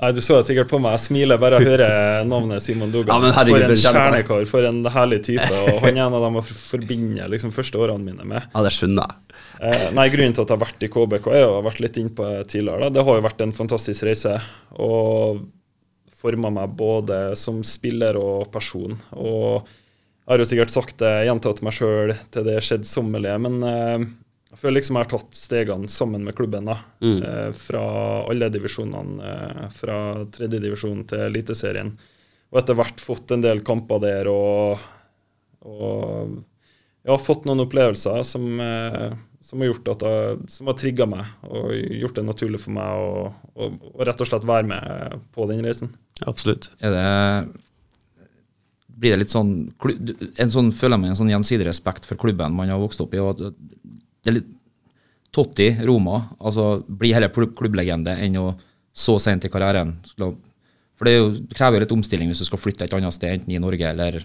Nei, Du så det sikkert på meg. Jeg smiler bare jeg hører navnet Simon Dogan. Ja, for en er kjernekar, for en herlig type. Og han er en av dem jeg forbinder liksom, første årene mine med. Ja, det skjønner jeg. Eh, nei, Grunnen til at jeg har vært i KBK, er jo, jeg har vært litt innpå tidligere. Da. Det har jo vært en fantastisk reise. Og forma meg både som spiller og person. Og jeg har jo sikkert sagt det, gjentatt meg sjøl til det skjedsommelige, men eh, jeg føler liksom jeg har tatt stegene sammen med klubben. da, eh, Fra alle divisjonene, eh, fra tredjedivisjon til Eliteserien. Og etter hvert fått en del kamper der og, og jeg har fått noen opplevelser som, eh, som har gjort at jeg, som har trigga meg og gjort det naturlig for meg å rett og slett være med på den reisen. Absolutt. Er det Blir det litt sånn en sånn Føler man en sånn gjensidig respekt for klubben man har vokst opp i? og at det er litt Totti, Roma, altså bli heller klubblegende enn å så sent i karrieren. For det, er jo, det krever jo litt omstilling hvis du skal flytte et annet sted, enten i Norge eller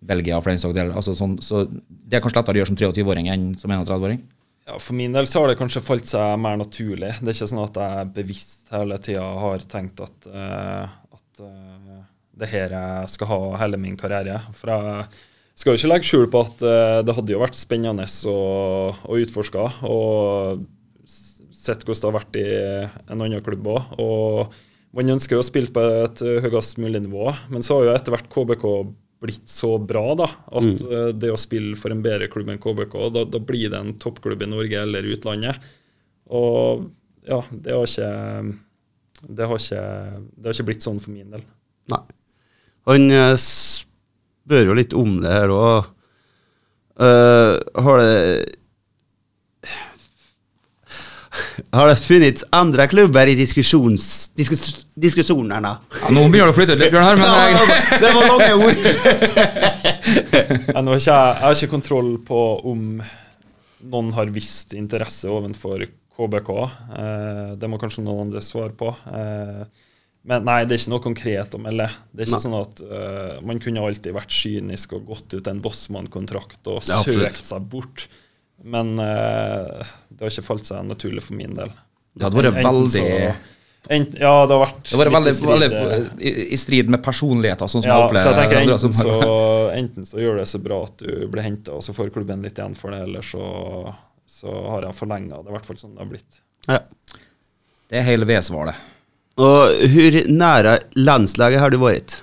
Belgia. for den saks del. Altså, sånn, så det er kanskje lettere å gjøre som 23-åring enn som 31-åring? Ja, For min del så har det kanskje falt seg mer naturlig. Det er ikke sånn at jeg bevisst hele tida har tenkt at, eh, at eh, det her jeg skal ha hele min karriere. For jeg skal jo ikke legge skjul på at uh, det hadde jo vært spennende å, å utforske. Og sett hvordan det har vært i en annen klubb òg. Og man ønsker jo å spille på et høyest mulig nivå, men så har jo etter hvert KBK blitt så bra da, at eh, det å spille for en bedre klubb enn KBK, da, da blir det en toppklubb i Norge eller utlandet. Og ja, det har ikke det har ikke, det har ikke blitt sånn for min del. Nei. Han eh, spør jo litt om det her og Har det Har det funnet andre klubber i diskusjons, diskus, diskusjonene? Ja, nå begynner det å flytte ut litt, Bjørn her, men Ja, jeg, altså, det var lange ord! Jeg, har ikke, jeg jeg har ikke kontroll på om noen har visst interesse ovenfor KBK. Eh, det må kanskje noen andre svare på. Eh, men nei, det er ikke noe konkret å melde. Det er ikke Nei. sånn at eh, Man kunne alltid vært kynisk og gått ut en Bossmann-kontrakt og Ja, søkt seg bort. Men eh, det har ikke falt seg naturlig for min del. Det hadde vært Enten veldig så- Ja, det har vært Det var litt veldig, i strid, veldig i, i strid med personligheter, sånn som ja, jeg så jeg tenker enten så, enten så gjør det så bra at du blir henta, og så får klubben litt igjen for det, eller så, så har jeg forlenga. Det i hvert fall sånn det har blitt. Ja. Det er hele V-svaret. Og hvor nære landslaget har du vært?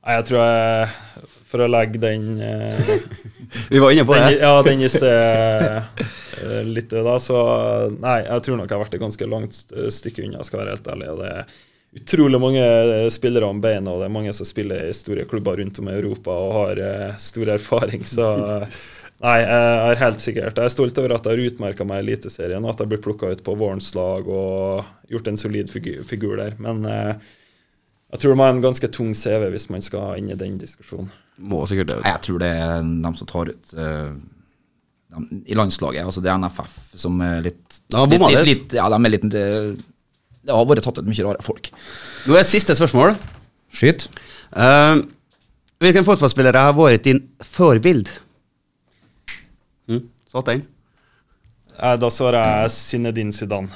Nei, jeg tror jeg For å legge den eh, Vi var inne på den, det. Ja, den i sted eh, litt, da, så Nei, jeg tror nok jeg har vært et ganske langt stykke unna, skal være helt ærlig. Og det er utrolig mange eh, spillere om beina, og det er mange som spiller i store klubber rundt om i Europa og har eh, stor erfaring, så Nei, jeg er helt sikkert. Jeg er stolt over at jeg har utmerka meg i Eliteserien, og at jeg blir plukka ut på vårens lag og gjort en solid figur, der. Men eh, jeg tror det må ha en ganske tung CV hvis man skal inn i den diskusjonen. Må sikkert det. Jeg tror det er dem som tar ut uh, dem, I landslaget. Altså det er NFF som er litt, Ja, litt, bomma litt, litt. Ja, de er litt det, det har vært tatt ut mye rare folk. Nå er siste spørsmål. Skyt. Uh, hvilken fotballspiller har vært din forbild? Satt den. Eh, Da svarer jeg Zinedine Zidane.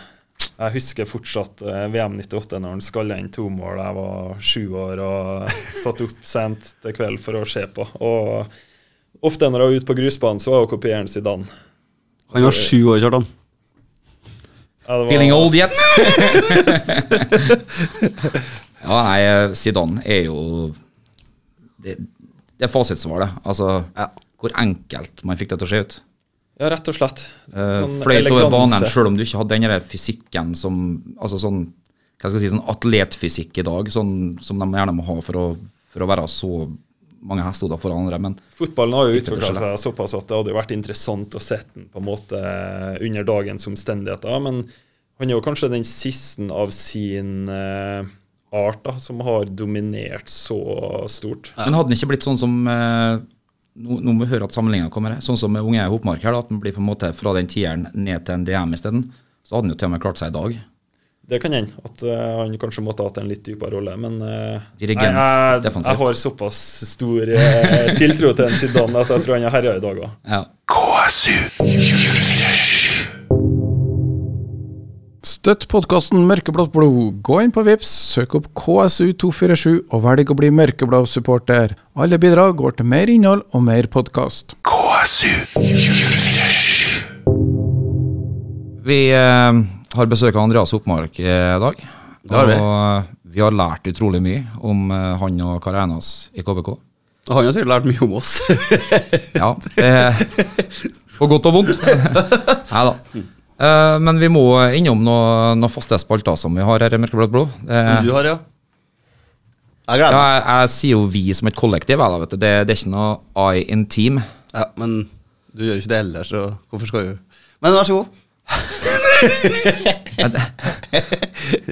jeg husker fortsatt eh, VM 98 når han skalla inn to mål. Jeg var sju år og satt opp sent til kveld for å se på. Og ofte når jeg var ute på grusbanen, så var jo kopieren Zidane. Han var sju år, Kjartan. Ja, var- Feeling old yet? ja, nei, Zidane er jo Det, det er fasitsvaret. Altså, Ja. hvor enkelt man fikk det til å se ut. Ja, rett og slett. Uh, Sånn Fløyt over banen selv sjøl om du ikke hadde den der fysikken som Altså sånn hva skal jeg si, sånn atletfysikk i dag, sånn som de gjerne må ha for å, for å være så mange hestehoder foran andre. Men Fotballen har jo utvikla seg såpass at det hadde vært interessant å sette den på en måte under dagens omstendigheter. Men han er jo kanskje den siste av sin uh, art da, som har dominert så stort. Men hadde den ikke blitt sånn som eh, Nå, nå må vi høre at sammenligninga kommer. Sånn som med unge Hopmark her, da, at den blir på en måte fra den tieren ned til en DM isteden. Så hadde han jo til og med klart seg i dag. Det kan hende at uh, han kanskje måtte ha hatt en litt dypere rolle, men uh, Dirigent, jeg, jeg, defensivt. jeg har såpass stor uh, tiltro til en Zidane at jeg tror han er herja i dag òg. Ja. Støtt podkasten Mørkeblått blod. Gå inn på Vips, søk opp KSU247 og velg å bli mørkeblå-supporter. Alle bidrag går til mer innhold og mer podkast. KSU247. Vi eh, har besøk av Andreas Oppmark i dag. Det har vi. Og eh, vi har lært utrolig mye om eh, han og Karenas i KBK. Han har sikkert lært mye om oss. Ja, Eh, på godt og vondt. Nei da. Eh, men vi må innom noen noe faste spalter som vi har her i Mørkeblått blod. Som du har, ja. Jeg gleder ja, meg. jeg, jeg sier jo vi som et kollektiv. Da, vet du. Det, det er ikke noe I in team. Ja, men du gjør jo ikke det ellers, så hvorfor skal du Men vær så god.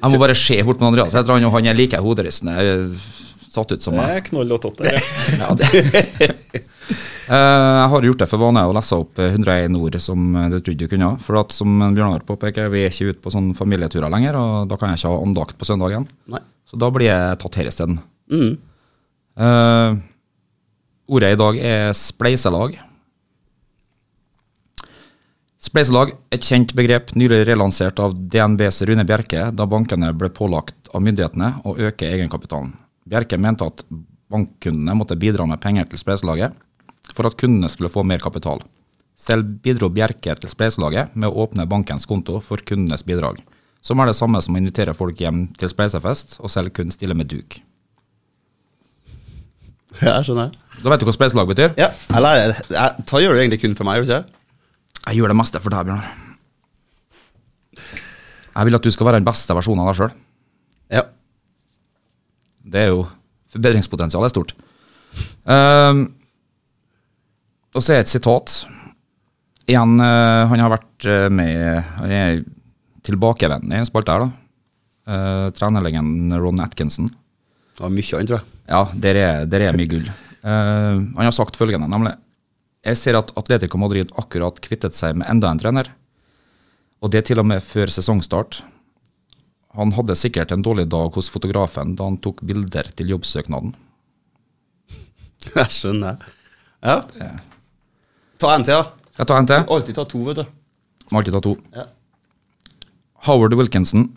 Jeg må bare se bort på Andreas. Jeg tror han, han er like hoderystende satt ut som meg. Det er knoll og totter. ja. Eh, jeg har gjort det for vane å lese opp eh, 101 ord som eh, du trodde du kunne. For at som Bjørnar påpeker, vi er ikke ute på sånne familieturer lenger, og da kan jeg ikke ha andakt på søndagen. Nei. Så da blir jeg tatt her isteden. Mm. Uh, ordet i dag er spleiselag. Spleiselag, et kjent begrep nylig relansert av DNBs Rune Bjerke da bankene ble pålagt av myndighetene å øke egenkapitalen. Bjerke mente at bankkundene måtte bidra med penger til spleiselaget for at kundene skulle få mer kapital. Selv bidro Bjerke til spleiselaget med å åpne bankens konto for kundenes bidrag, som er det samme som å invitere folk hjem til spleisefest og selv kun stille med duk. Ja, jeg skjønner. Da vet du hva spleiselag betyr? Ja, jeg jeg, Da gjør du egentlig kun for meg, ikke? Jeg gjør det meste for deg, Bjørnar. Jeg vil at du skal være den beste versjonen av deg sjøl. Ja. Det er jo Forbedringspotensialet er stort. Um, og så er et sitat. Igjen, uh, han har vært eh, med Han er tilbakevendende i en spalte her, da. Uh, trenerlegenden Ron Atkinson. Det var mye annet, tror jeg. Ja, der er, der er mye gull. Uh, han har sagt følgende, nemlig Jeg ser at Atletico Madrid akkurat kvittet seg med enda en trener. Og det til og med før sesongstart. Han hadde sikkert en dårlig dag hos fotografen da han tok bilder til jobbsøknaden. Jeg skjønner. Ja. Ta en til, da. Skal jeg ta en til? Alltid ta to, vet du. Må alltid ta to. Ja. Howard Wilkinson.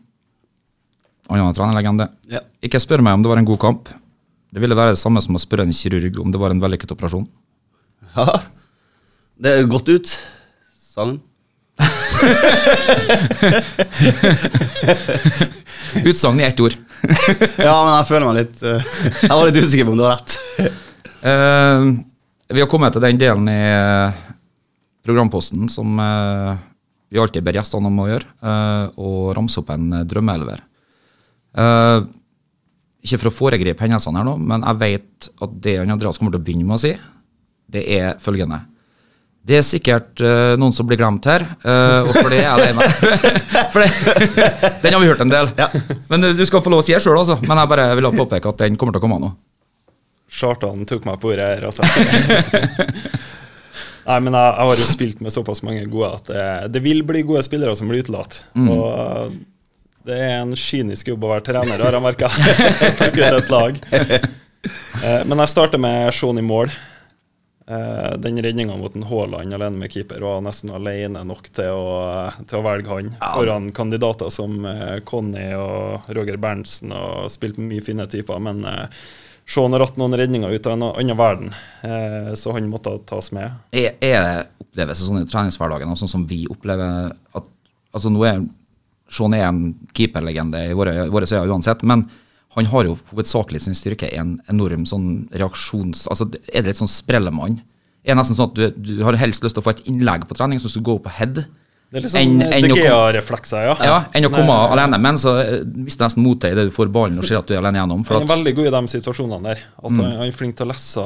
Annen trenerlegende. Ja. Ikke spør meg om det var en god kamp. Det ville være det samme som å spørre en kirurg om det var en vellykket operasjon. ja. Det er godt ut. Sammen. Utsagn i ett ord. Ja, men jeg føler meg litt uh, Jeg var litt usikker på om du har rett. Uh, vi har kommet til den delen i eh, programposten som uh, vi alltid ber gjestene om å gjøre, og ramse opp en drømmeelver. Ikke for å foregripe hendelsene her nå, men jeg vet at det Andreas kommer til å begynne med å si, det er følgende. Det er sikkert uh, noen som blir glemt her, uh, og for det er det for det, den har vi hørt en del. Men du, skal få lov å si det sjøl, altså. Men jeg bare vil påpeke at den kommer til å komme nå. Chartan tok meg på ordet her, altså. Nei, men jeg, jeg har jo spilt med såpass mange gode at det, det vil bli gode spillere som blir utelatt. Og det er en kynisk jobb å være trener, har jeg merka. Et lag. Eh, Men jeg starter med Sean i mål. Eh, den redninga mot en Haaland alene med keeper var nesten alene nok til å, til å velge han. Foran kandidater som eh, Conny og Roger Berntsen og spilt mye fine typer. Men eh, Shaun har hatt noen redninger ut av en annen verden, eh, så han måtte tas med. Er, er oppleves sånn i treningshverdagen, og sånn som vi opplever at altså nå er Shaun er en keeperlegende i våre, våre øyne uansett, men han har jo hovedsakelig sin styrke i en enorm sånn reaksjons... Altså, er det litt sånn sprellemann? Er det nesten sånn at du, du har helst lyst til å få et innlegg på trening som skulle gå på head? Det er litt sånn Gea-reflekser, ja. Ja, enn å komme Nei, alene, men så eh, mister nesten motet idet du får ballen og ser at du er alene gjennom. Han er veldig god i de situasjonene der. At Mm. han, er flink til å lese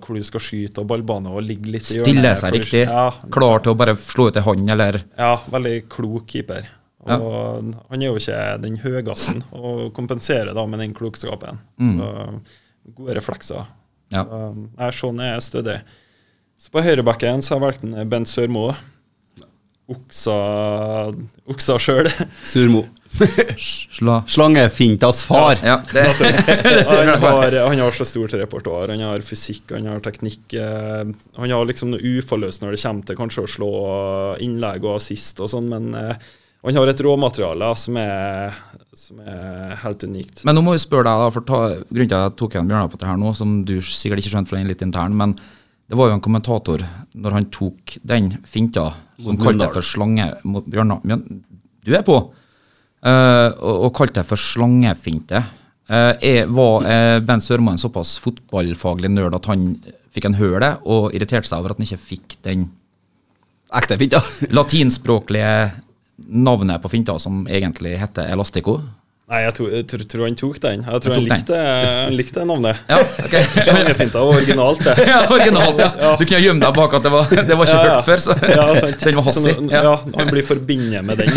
hvor du skal skyte og ballbane og ligge litt i stille seg riktig, Ja, klar til å bare slå ut ei hånd, eller ja, veldig klok keeper. Ja. Og han er jo ikke den høyeste, og kompenserer da med den klokskapen. Mm. Så gode reflekser. Ja. Så, nei, sånn er stødig. Så på høyrebacken så har jeg valgt en Bent Sørmo. Oksa Oksa sjøl. Surmo. Slange Slangefintas far. Ja, det, han, har, han har så stort repertoar. Han har fysikk, han har teknikk. eh, Han har liksom noe uforløst når det kommer til kanskje å slå innlegg og assist og sånn, men eh, han har et råmateriale som som er helt unikt. Men nå må vi spørre deg, da, for ta, grunnen til at jeg tok igjen Bjørnar på det her nå, som du sikkert ikke skjønte for den er litt intern, men det var jo en kommentator når han tok den finta som kalte det for slange mot Bjørnar Mjøn- Du er på! Uh, og, og kalte det for slangefinte. Uh, er, var uh, Bent Sørmo en såpass fotballfaglig nerd at han fikk en høre det, og irriterte seg over at han ikke fikk den Ekte finta? latinspråklige navnet på finta som egentlig heter Elastico? Nei, jeg tror, jeg tror, tror han tok den. Jeg tror Han han likte, han likte navnet. Ja, okay. Slangefinta var originalt, det. ja, originalt, ja. Du kunne gjemme deg bak at det var, det var ikke Ja, ja. hørt før, så Ja, sant. den var hassig. hastig. Ja. ja, han blir forbindet med den.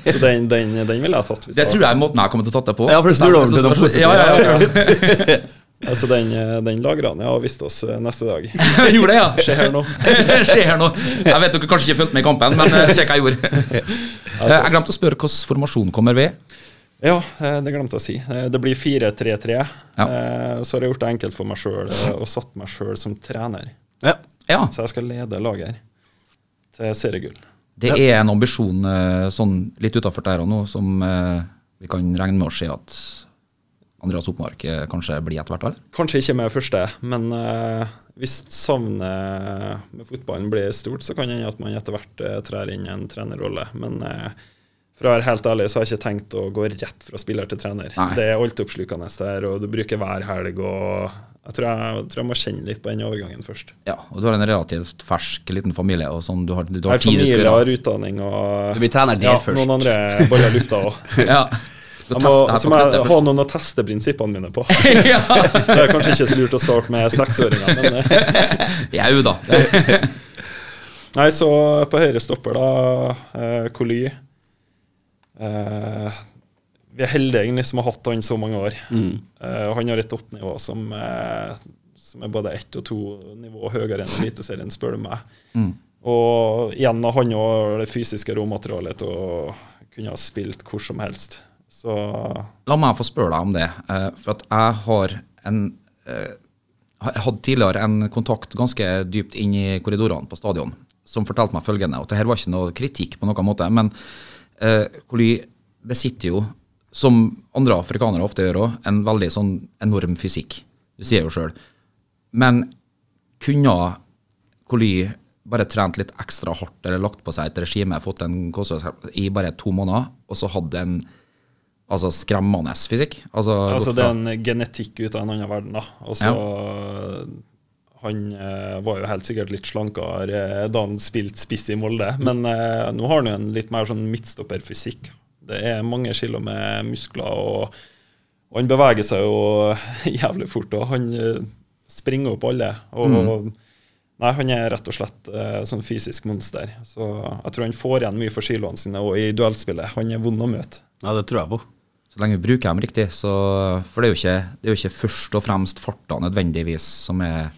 Så den, den, den ville jeg tatt. Hvis Det jeg tror jeg er måten jeg kommer til å tatt det på. Ja, for du snur det over til noe positivt. Altså, den, den lagra han ja, og viste oss eh, neste dag. Gjorde det, ja. Se her nå. Se her nå. Jeg vet dere kanskje ikke fulgte med i kampen, men se hva jeg gjorde. Eh, Jeg glemte å spørre hvilken formasjon kommer ved. Ja, eh, det glemte jeg å si. Eh, Det blir 4-3-3. Ja. Eh, Så har jeg gjort det enkelt for meg sjøl og satt meg sjøl som trener. ja. Ja, Så jeg skal lede laget til seriegull. det er en ambisjon eh, sånn litt utafor der og nå som eh, vi kan regne med å se at Andreas Oppmark eh, kanskje blir etter hvert, eller? Kanskje ikke med første, men uh, hvis savnet med fotballen blir stort, så kan det hende at man etter hvert uh, trær inn i en trenerrolle. Men uh, for å være helt ærlig, så har jeg ikke tenkt å gå rett fra spiller til trener. Nei. Det er altoppslukende der, og du bruker hver helg. og Jeg tror jeg, tror jeg må kjenne litt på den overgangen først. Ja, og du har en relativt fersk liten familie, og sånn, du har, du Jeg har har tid du skal familie, har utdanning og Du blir trener der ja, først. noen andre bare har lufta òg. Ja. Jeg må, tester her på må jeg ha noen å teste prinsippene mine på. ja. Det er kanskje ikke så lurt å starte med seksåringer, men eh, Jau da. Nei, så på høyre stopper, da, eh, Coly. Eh, vi er heldige egentlig som har hatt han så mange år. Eh, og han har et toppnivå som, eh, som er både ett og to nivå høyere enn Eliteserien, spør du meg. Mm. Og igjen har han òg det fysiske råmaterialet til å kunne ha spilt hvor som helst. Så La meg få spørre deg om det. eh, For at jeg har en eh, Jeg hadde tidligere en kontakt ganske dypt inn i korridorene på stadion som fortalte meg følgende, og det her var ikke noe kritikk på noen måte, men eh, besitter jo, som andre afrikanere ofte gjør òg, en veldig sånn enorm fysikk. Du sier jo sjøl. Men kunne Coly bare trent litt ekstra hardt eller lagt på seg et regime, fått en kosthold i bare to måneder, og så hadde en altså skremmende fysikk? Altså, Altså, det er en genetikk ut av en annen verden, da. Og så Han eh, var jo helt sikkert litt slankere eh, da han spilte spiss i Molde, men eh, nå har han jo en litt mer sånn midtstopperfysikk. Det er mange kilo med muskler, og, og han beveger seg jo jævlig fort. Og han eh, springer opp alle. Og Nei, han er rett og slett eh, sånn fysisk monster. Så jeg tror han får igjen mye for kiloene sine òg i duellspillet. Han er vond å møte. Ja, det tror jeg på. Så lenge vi bruker dem riktig. Så, for det er, jo ikke, det er jo ikke først og fremst farta nødvendigvis som er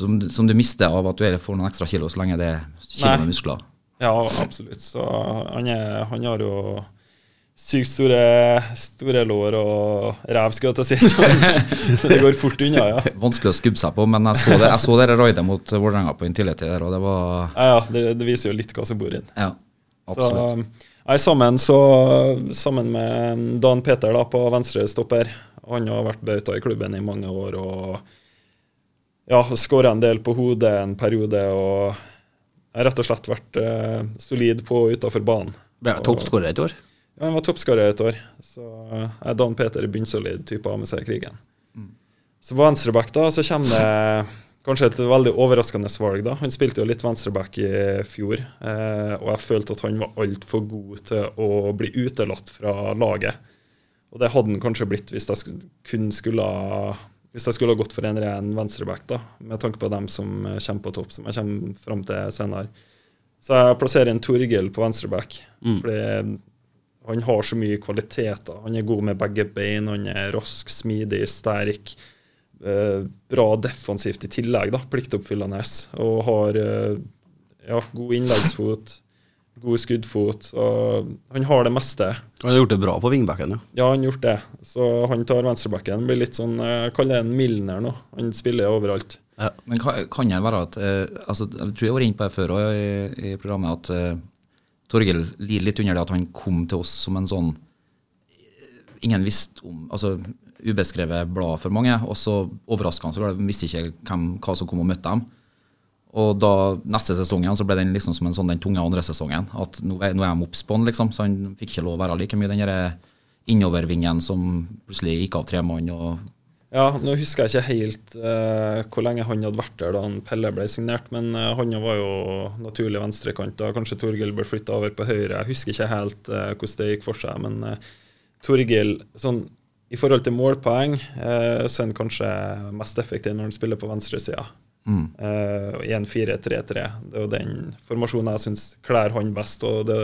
som, som du mister av at du får noen ekstra kilo, så lenge det er kilo med muskler. Ja, absolutt. Så han, er, han har jo sykt store, store lår og ræv, skulle jeg til å si. Så det går fort unna, ja. Vanskelig å skubbe seg på, men jeg så det, jeg så det raidet mot Vålerenga på Intility der, og det var Ja, ja det, det viser jo litt hva som bor inn. Ja, absolutt. Så, nei, sammen, så, sammen med Dan Peter da, på venstre stopper. Han har vært bauta i klubben i mange år og ja, skåra en del på hodet en periode. og har rett og slett vært uh, solid på utafor banen. Ble han toppskårer et år? Ja, han var toppskårer et år. Så er Dan Peter er bunnsolid type av med seg i krigen. Så på venstreback da, så kommer det kanskje et veldig overraskende valg. da. Han spilte jo litt venstreback i fjor, eh, og jeg følte at han var altfor god til å bli utelatt fra laget. Og det hadde han kanskje blitt hvis jeg kun skulle hvis jeg skulle gått for en ren venstreback, da, med tanke på dem som kommer på topp, som jeg kommer fram til senere. Så jeg plasserer en Torgill på venstreback. Fordi han har så mye kvaliteter. Han er god med begge bein, han er rask, smidig, sterk. Eh, bra defensivt i tillegg, da, pliktoppfyllende. Og har eh, ja, god innleggsfot, god skuddfot. Og han har det meste. Han har gjort det bra på wingbacken, ja. Ja, han har gjort det. Så han tar venstrebacken. Blir litt sånn, eh, Jeg kaller det en Milner nå. Han spiller overalt. Men kan, kan det være at eh, altså, Jeg tror jeg var inne på det før også, i, i programmet, at eh, Torgill lider litt under det at han kom til oss som en sånn eh, Ingen visste om altså ubeskrevet blad for mange, og så overraskende så visste ikke hvem, hva som kom og møtte dem. Og da neste sesongen så ble den liksom som en sånn den tunge andre sesongen. At nå er, nå er de obs på han, liksom. Så han fikk ikke lov å være like mye den derre innovervingen som plutselig gikk av tre mann. og Ja, nå husker jeg ikke helt eh, hvor lenge han hadde vært der da han Pelle ble signert, men eh, han var jo naturlig venstrekant. da Kanskje Torgill ble flytta over på høyre. Jeg husker ikke helt eh, hvordan det gikk for seg, men uh, Torgill sånn, I forhold til målpoeng eh, så er han kanskje mest effektiv når han spiller på venstresida. mm. Eh, 1-4-3-3. Det er jo den formasjonen jeg syns kler han best. og det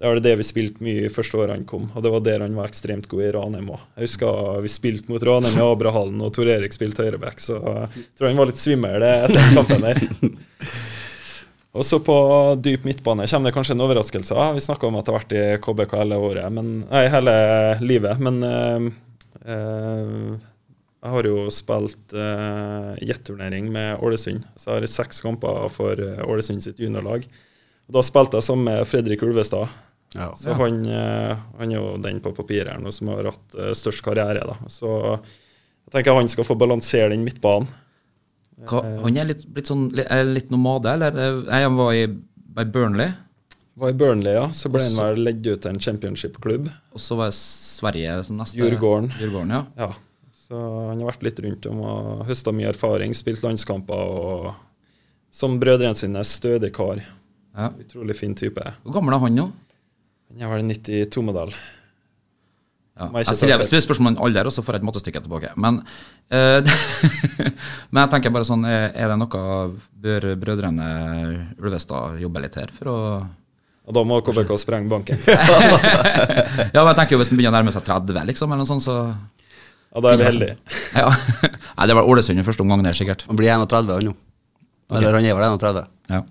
det var det vi spilte mye første året han kom, og det var der han var ekstremt god i Ranheim òg. Jeg husker vi spilte mot Ranheim i Abrahallen, og Tor Erik spilte høyreback, så jeg tror han var litt svimmel etter den kampen der. Og så på dyp midtbane kommer det kanskje en overraskelse. Ja, Vi snakka om at det har vært i KBK hele året, men, nei, hele livet. Men eh, eh, jeg har jo spilt uh, jetturnering med Ålesund. Så jeg har seks kamper for eh, Ålesund sitt juniorlag. Og Da spilte jeg sammen med Fredrik Ulvestad. ja. Så han, eh, han er jo den på papiret her nå som har hatt eh, størst karriere. da. Så jeg tenker han skal få balansere den midtbanen. Hva, han er litt, litt sånn, er litt nomade, eller? Nei, han var i, i Burnley, Var i Burnley, ja. Så ble han vel ledd ut til en championship-klubb. og så var jeg Sverige som neste. Djurgården. Djurgården, ja. Ja. Så han har vært litt rundt om og høsta mye erfaring, spilt landskamper og som brødrene sine stødig kar. ja. Utrolig fin type. Hvor gammel er han nå? Han er vel 92-modell. Ja. Jeg stiller jeg spør spørsmål om alder, og så får jeg et mattestykke tilbake. Men, uh, men jeg tenker bare sånn, er, det noe Bør brødrene Ulvestad jobbe litt her for å Og da må KBK sprenge banken. Ja, men jeg tenker jo hvis den begynner å nærme seg 30, liksom, eller noe sånt, så Ja, da er vi heldige. ja. Nei, det var Ålesund i første omgang der, sikkert. Han blir 31 han nå. Eller han er vel 31. Ja.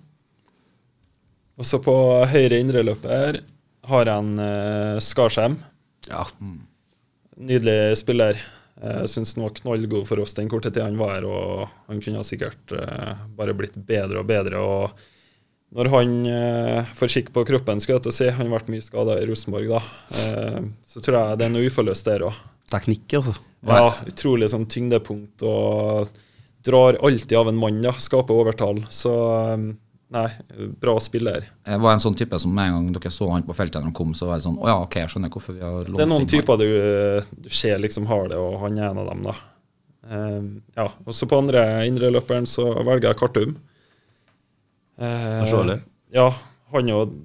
Og så på høyre indreløper har jeg en uh, Skarsheim. Ja. Nydelig spiller. Jeg syns han var knallgod for oss den korte tida han var her, og han kunne sikkert eh, bare blitt bedre og bedre. og Når han eh, får skikk på kroppen, skal jeg til å si, han har vært mye skada i Rosenborg, da, eh, så tror jeg det er noe uforløst der òg. Teknikk, altså. Ja, utrolig sånn tyngdepunkt og drar alltid av en mann, da. Skaper overtall. Så eh, nei, bra spiller. Jeg var en sånn type som med en gang dere så han på feltet når han kom, så var det sånn Å ja, ok, jeg skjønner hvorfor vi har lånt Det er noen typer du, du ser liksom har det, og han er en av dem, da. Eh, ja, og så på andre indreløperen så velger jeg Kartum. Eh, Forståelig. Ja, han og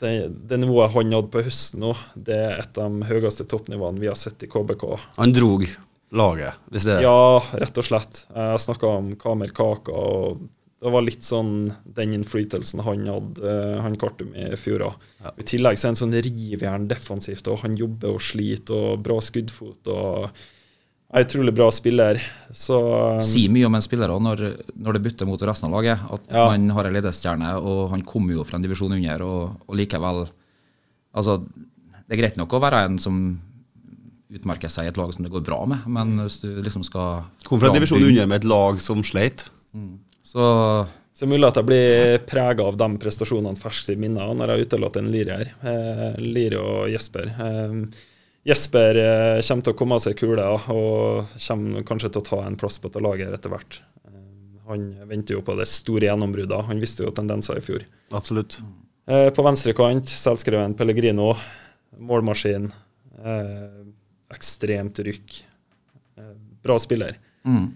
det, det nivået han hadde på høsten nå, det er et av de høyeste toppnivåene vi har sett i KBK. Han drog laget, hvis det er Ja, rett og slett. Jeg snakka om Kamer Kaka, og det var litt sånn den innflytelsen han hadde, eh, han Kartum i fjor. Ja. I tillegg så er han sånn rivjern defensivt, og han jobber og sliter, og bra skuddfot. og er utrolig bra spiller. Så um, sier mye om en spiller også når, når det bytter mot resten av laget. At Ja. man har en ledestjerne, og han kommer jo fra en divisjon under, og, og likevel Altså, det er greit nok å være en som utmerker seg i et lag som det går bra med, men hvis du liksom skal Kom fra en divisjon under med et lag som sleit. Så Så det er mulig at jeg blir prega av de prestasjonene ferskt i minnet når jeg utelater en Liri her. Eh, Liri og Jesper. Eh, Jesper eh, kommer til å komme av seg kule og kommer kanskje til å ta en plass på dette laget etter hvert. Eh, han venter jo på det store gjennombruddet. Han visste jo tendenser i fjor. Absolutt. Eh, på venstre kant selvskreven Pellegrino. Målmaskin. Eh, ekstremt rykk. Eh, bra spiller. mm.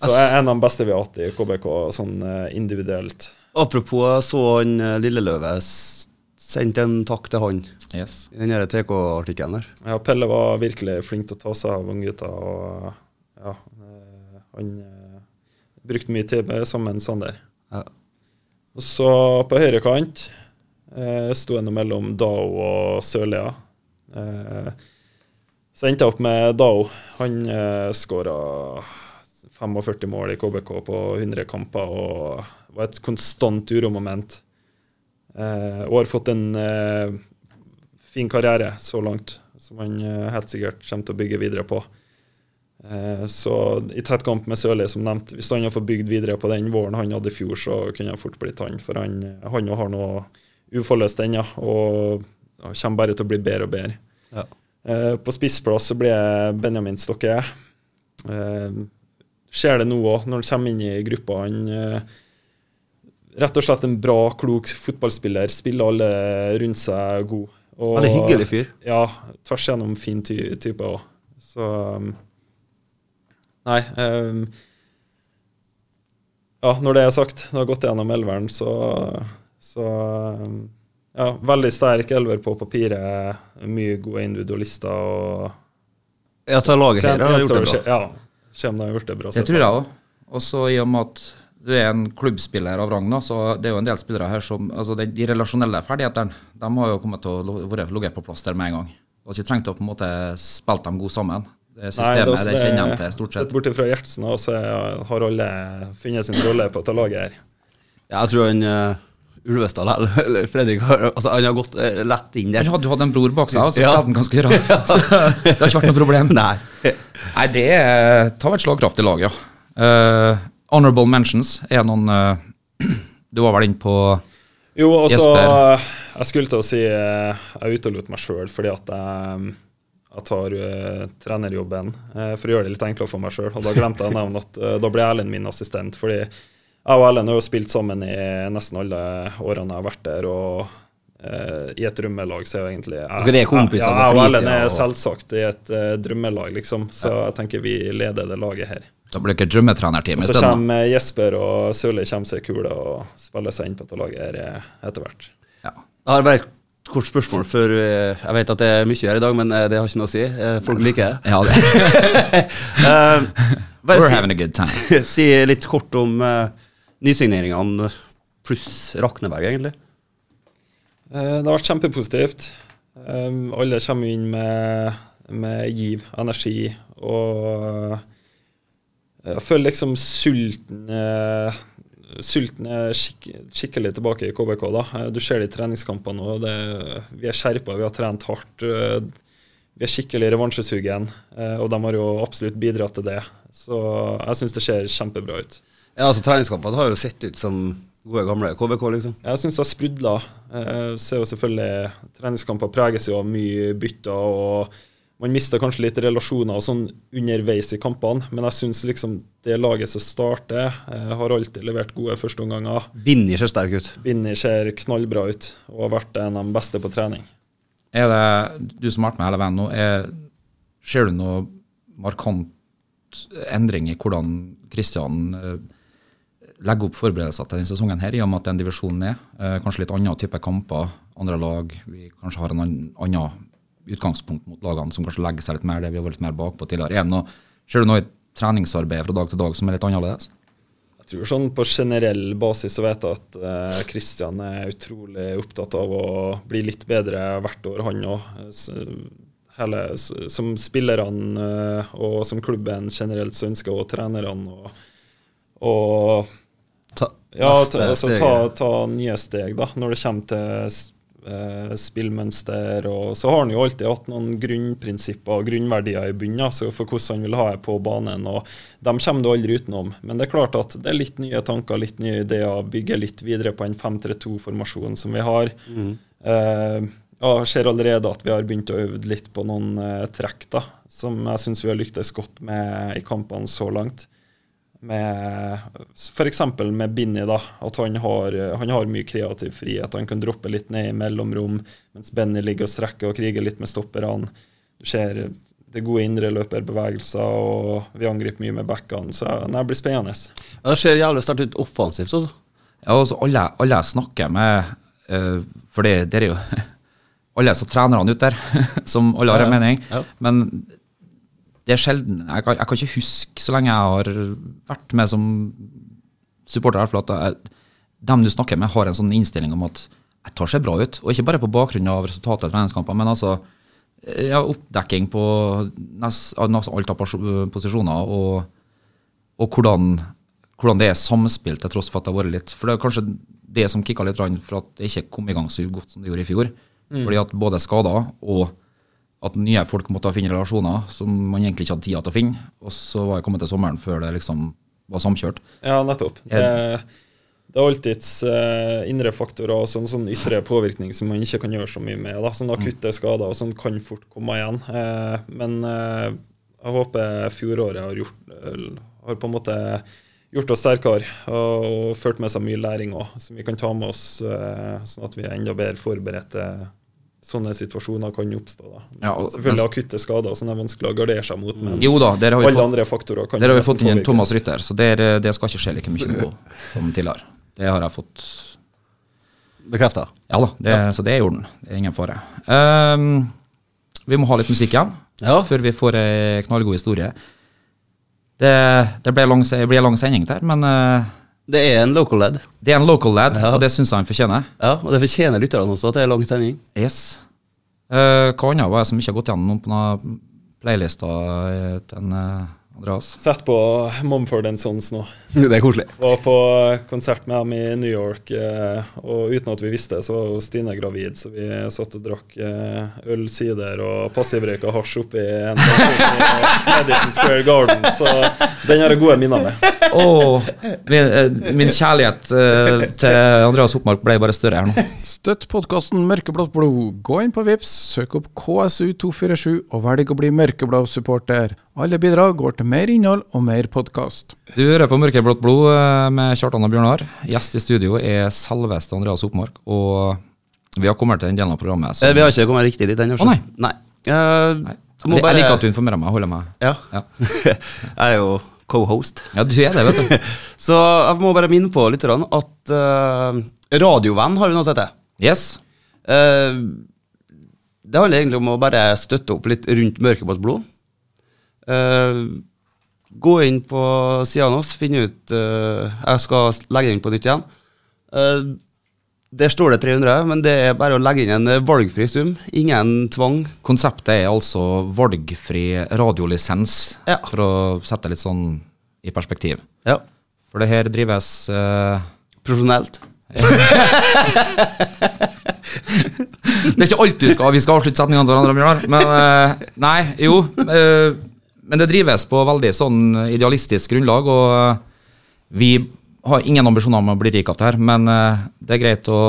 Så er en av de beste vi har hatt i KBK, sånn eh, individuelt. Apropos, så han eh, Lilleløve sendte en takk til han yes. i den TK-artikkelen der. Ja, Pelle var virkelig flink til å ta seg av unggutta, ja, eh, han brukte mye tid med sammen med Sander. Ja. Og så på høyre kant eh, sto jeg mellom Dao og Sørlia. Eh, så endte jeg opp med Dao. Han eh, skåra 45 mål i KBK på 100 kamper og var et konstant uromoment. Eh, og har fått en eh, fin karriere så langt, som han eh, helt sikkert kommer til å bygge videre på. Eh, så i tett kamp med Sørli, som nevnt, hvis han har fått bygd videre på den våren han hadde i fjor, så kunne han fort blitt han. For han, han har noe uforløst ennå, og kommer bare til å bli bedre og bedre. Ja. Eh, på spissplass så blir Benjamin Stokke. Eh, ser det nå òg, når han kommer inn i gruppa. Han eh, rett og slett en bra, klok fotballspiller. Spiller alle rundt seg god. Og- Veldig hyggelig fyr. Ja, tvers igjennom fin ty type òg. Så um, Nei. Um, ja, når det er sagt, det har gått gjennom elveren, så, så um, Ja, veldig sterk elver på papiret. Mye gode individualister og Ja, ta laget her har gjort det bra. Ja, om de gjort det. Tror jeg òg. Og så i og med at du er en klubbspiller av rang, så det er jo en del spillere her som altså de, de relasjonelle ferdighetene de har jo kommet til å være ligget på plass der med en gang. Du har ikke trengt å på en måte spille dem gode sammen. Det systemet det, kjenner de til stort sett. Sett bort fra Gjertsen, og så har alle funnet sin rolle på dette laget her. Ja, jeg tror han uh, Ulvestad eller, Fredrik altså, han har gått eh, lett inn der. Han hadde jo hatt en bror bak seg, så Ja. spilte han ganske rart. Så det har ikke vært noe problem. Nei. Nei, det er ta et slagkraftig lag, ja. Uh, honorable mentions er noen uh, Du var vel inne på Jo, og så Jesper. Jeg skulle til å si eh, Jeg utelot meg sjøl fordi at jeg, jeg tar uh, trenerjobben uh, for å gjøre det litt enklere for meg sjøl. Og da glemte jeg å nevne at uh, da ble Erlend min assistent. Fordi jeg og Erlend har jo spilt sammen i nesten alle årene jeg har vært der. og Uh, i et drømmelag så er jo egentlig jeg, Dere er kompiser ja, jeg og Erlend er selvsagt i et uh, drømmelag, liksom. Så jeg tenker vi leder det laget her. Da blir det ikke drømmetrenerteam Og i så kommer Jesper og Sørli kommer seg kule og spiller seg inn på dette laget her eh, etter hvert. Ja. Jeg har bare et kort spørsmål for Jeg vet at det er mye her i dag, men det har ikke noe å si. Folk liker det. Ja, det. uh, We're si- having a good time. si litt kort om uh, nysigneringene pluss Rakneberg, egentlig. Eh, Det har vært kjempepositivt. Um, alle kommer inn med, med giv, energi og eh, Jeg føler liksom sulten eh, Sulten er skik skikkelig tilbake i KBK. da. Du ser det i treningskampene det- Vi er skjerpa, vi har trent hardt. Vi er skikkelig revansjesugen, og de har jo absolutt bidratt til det. Så jeg syns det ser kjempebra ut. Ja, altså Treningskampene har jo sett ut som gode, gamle KVK, liksom. Jeg syns det har sprudla. Eh, ser jo selvfølgelig Treningskamper preges jo av mye bytter, og man mister kanskje litt relasjoner og sånn underveis i kampene, men jeg syns liksom det laget som starter, eh, har alltid levert gode førsteomganger. Binni ser sterk ut. Binni ser knallbra ut og har vært en av de beste på trening. Er det, du som har vært med hele veien nå, er, ser du noe markant endring i hvordan Kristian legger opp forberedelser til denne sesongen her, i og med at den divisjonen er? Eh, kanskje litt annen type kamper, andre lag. Vi kanskje har en annen, utgangspunkt mot lagene som kanskje legger seg litt mer det vi har vært litt mer bakpå tidligere. Er noe, ser du noe i treningsarbeidet fra dag til dag som er litt annerledes? Jeg tror sånn På generell basis så vet jeg at eh, er utrolig opptatt av å bli litt bedre hvert år, han òg. Som spillerne eh, og som klubben generelt så ønsker også trenerne å Ta, ja, ta, altså, ta, ta nye steg da, når det kommer til eh, spillmønster. Og så har han jo alltid hatt noen grunnprinsipper og grunnverdier i bunnen altså for hvordan han vil ha det på banen. og Dem kommer du aldri utenom. Men det er klart at det er litt nye tanker, litt nye ideer. Bygge litt videre på en 5-3-2-formasjon som vi har. Eh, ja, jeg ser allerede at vi har begynt å øve litt på noen eh, trekk da, som jeg syns vi har lyktes godt med i kampene så langt. Med F.eks. med Binni, da, at han har, han har mye kreativ frihet. Han kan droppe litt ned i mellomrom, mens Benny ligger og strekker og kriger litt med stopperne. Du ser det gode indre løperbevegelser, og vi angriper mye med backene. Så det blir spennende. Ja, Det ser jævlig sterkt ut offensivt. Altså. Ja, altså alle, alle jeg snakker med, uh, for det, det er jo alle så trenerne ute der, som alle har en Ja, ja. mening. Ja. Men det er sjelden jeg kan, jeg kan ikke huske så lenge jeg har vært med som supporter, at jeg, dem du snakker med, har en sånn innstilling om at jeg tar seg bra ut. Og ikke bare på bakgrunn av resultatet i treningskamper, men altså ja, oppdekking på nest, av alt av posisjoner, og, og hvordan, hvordan det er samspill til tross for at det har vært litt For det er kanskje det som kicka litt for at det ikke kom i gang så godt som det gjorde i fjor. Fordi at både skader og at nye folk måtte finne relasjoner som man egentlig ikke hadde tid til å finne. Og så var jeg kommet til sommeren før det liksom var samkjørt. Ja, nettopp. Det, det er alltids eh, indre faktorer og sånn, sånn ytre påvirkning som man ikke kan gjøre så mye med. Da. Sånn akutte skader og sånn kan fort komme igjen. Eh, men eh, jeg håper fjoråret har, gjort, har på en måte gjort oss sterkere og, og ført med seg mye læring òg, som vi kan ta med oss, sånn at vi er enda bedre forberedt til sånne situasjoner kan oppstå. Da. Ja, og- Selvfølgelig akutte skader som er vanskelig å gardere seg mot, men Jo da, der har vi alle fått, andre faktorer kan der har vi fått inn en. Thomas Rytter, så der, det skal ikke skje like mye på som tidligere. Det har jeg fått Bekrefta. Ja da, det, så det er i orden. Det er ingen fare. Um, vi må ha litt musikk igjen Ja. før vi får ei knallgod historie. Det, det ble lang, lang sending der, men eh, Det er en local lad. det er en local lad, Ja. og det syns jeg han fortjener. Ja, og det fortjener lytterne også at det er lang sending. Yes. Uh, hva annet var det som ikke har gått gjennom på noen playlister eh, til en, eh, Andreas? Sett på Mumford Sons nå. Det er koselig. Var på konsert med dem i New York, eh, og uten at vi visste det, så var Stine gravid. Så vi satt og drakk eh, øl, sider og passivrøyka hasj oppi en sånn i Madison Square Garden. Så den har jeg gode minner med. Oh, min, eh, min kjærlighet eh, til Andreas Oppmark ble bare større her nå. Støtt podkasten Mørkeblått blod. Gå inn på Vips, søk opp KSU247 og velg å bli mørkeblå supporter. Alle bidrag går til mer innhold og mer podkast. Du hører på Mørkeblått blod eh, med Kjartan og Bjørnar. Gjest i studio er selveste Andreas Oppmark. Og vi har kommet til den delen av programmet som Eh, Vi har ikke kommet riktig dit ennå. Å, nei. nei. Uh, Nei. jeg må Jeg liker at du informerer meg. Holder meg. Ja. Ja. jeg er jo co-host. Ja, du er det, vet du. Så jeg må bare minne på litt grann at uh, Radiovenn har vi nå sett det. Yes. Uh, det handler egentlig om å bare støtte opp litt rundt Mørkeblått blod. Eh, gå inn på sidene våre, finne ut uh, Jeg skal legge inn på nytt igjen. Uh, der står det 300, men det er bare å legge inn en valgfri sum. Ingen tvang. Konseptet er altså valgfri radiolisens, Ja. for å sette litt sånn i perspektiv. Ja. For det her drives uh, Profesjonelt. Det er ikke alt du skal Vi skal avslutte setningene til hverandre, Bjørnar. Men uh, nei, jo. eh, men det drives på veldig sånn idealistisk grunnlag, og eh, vi har ingen ambisjoner om å bli rik av det her, men eh, det er greit å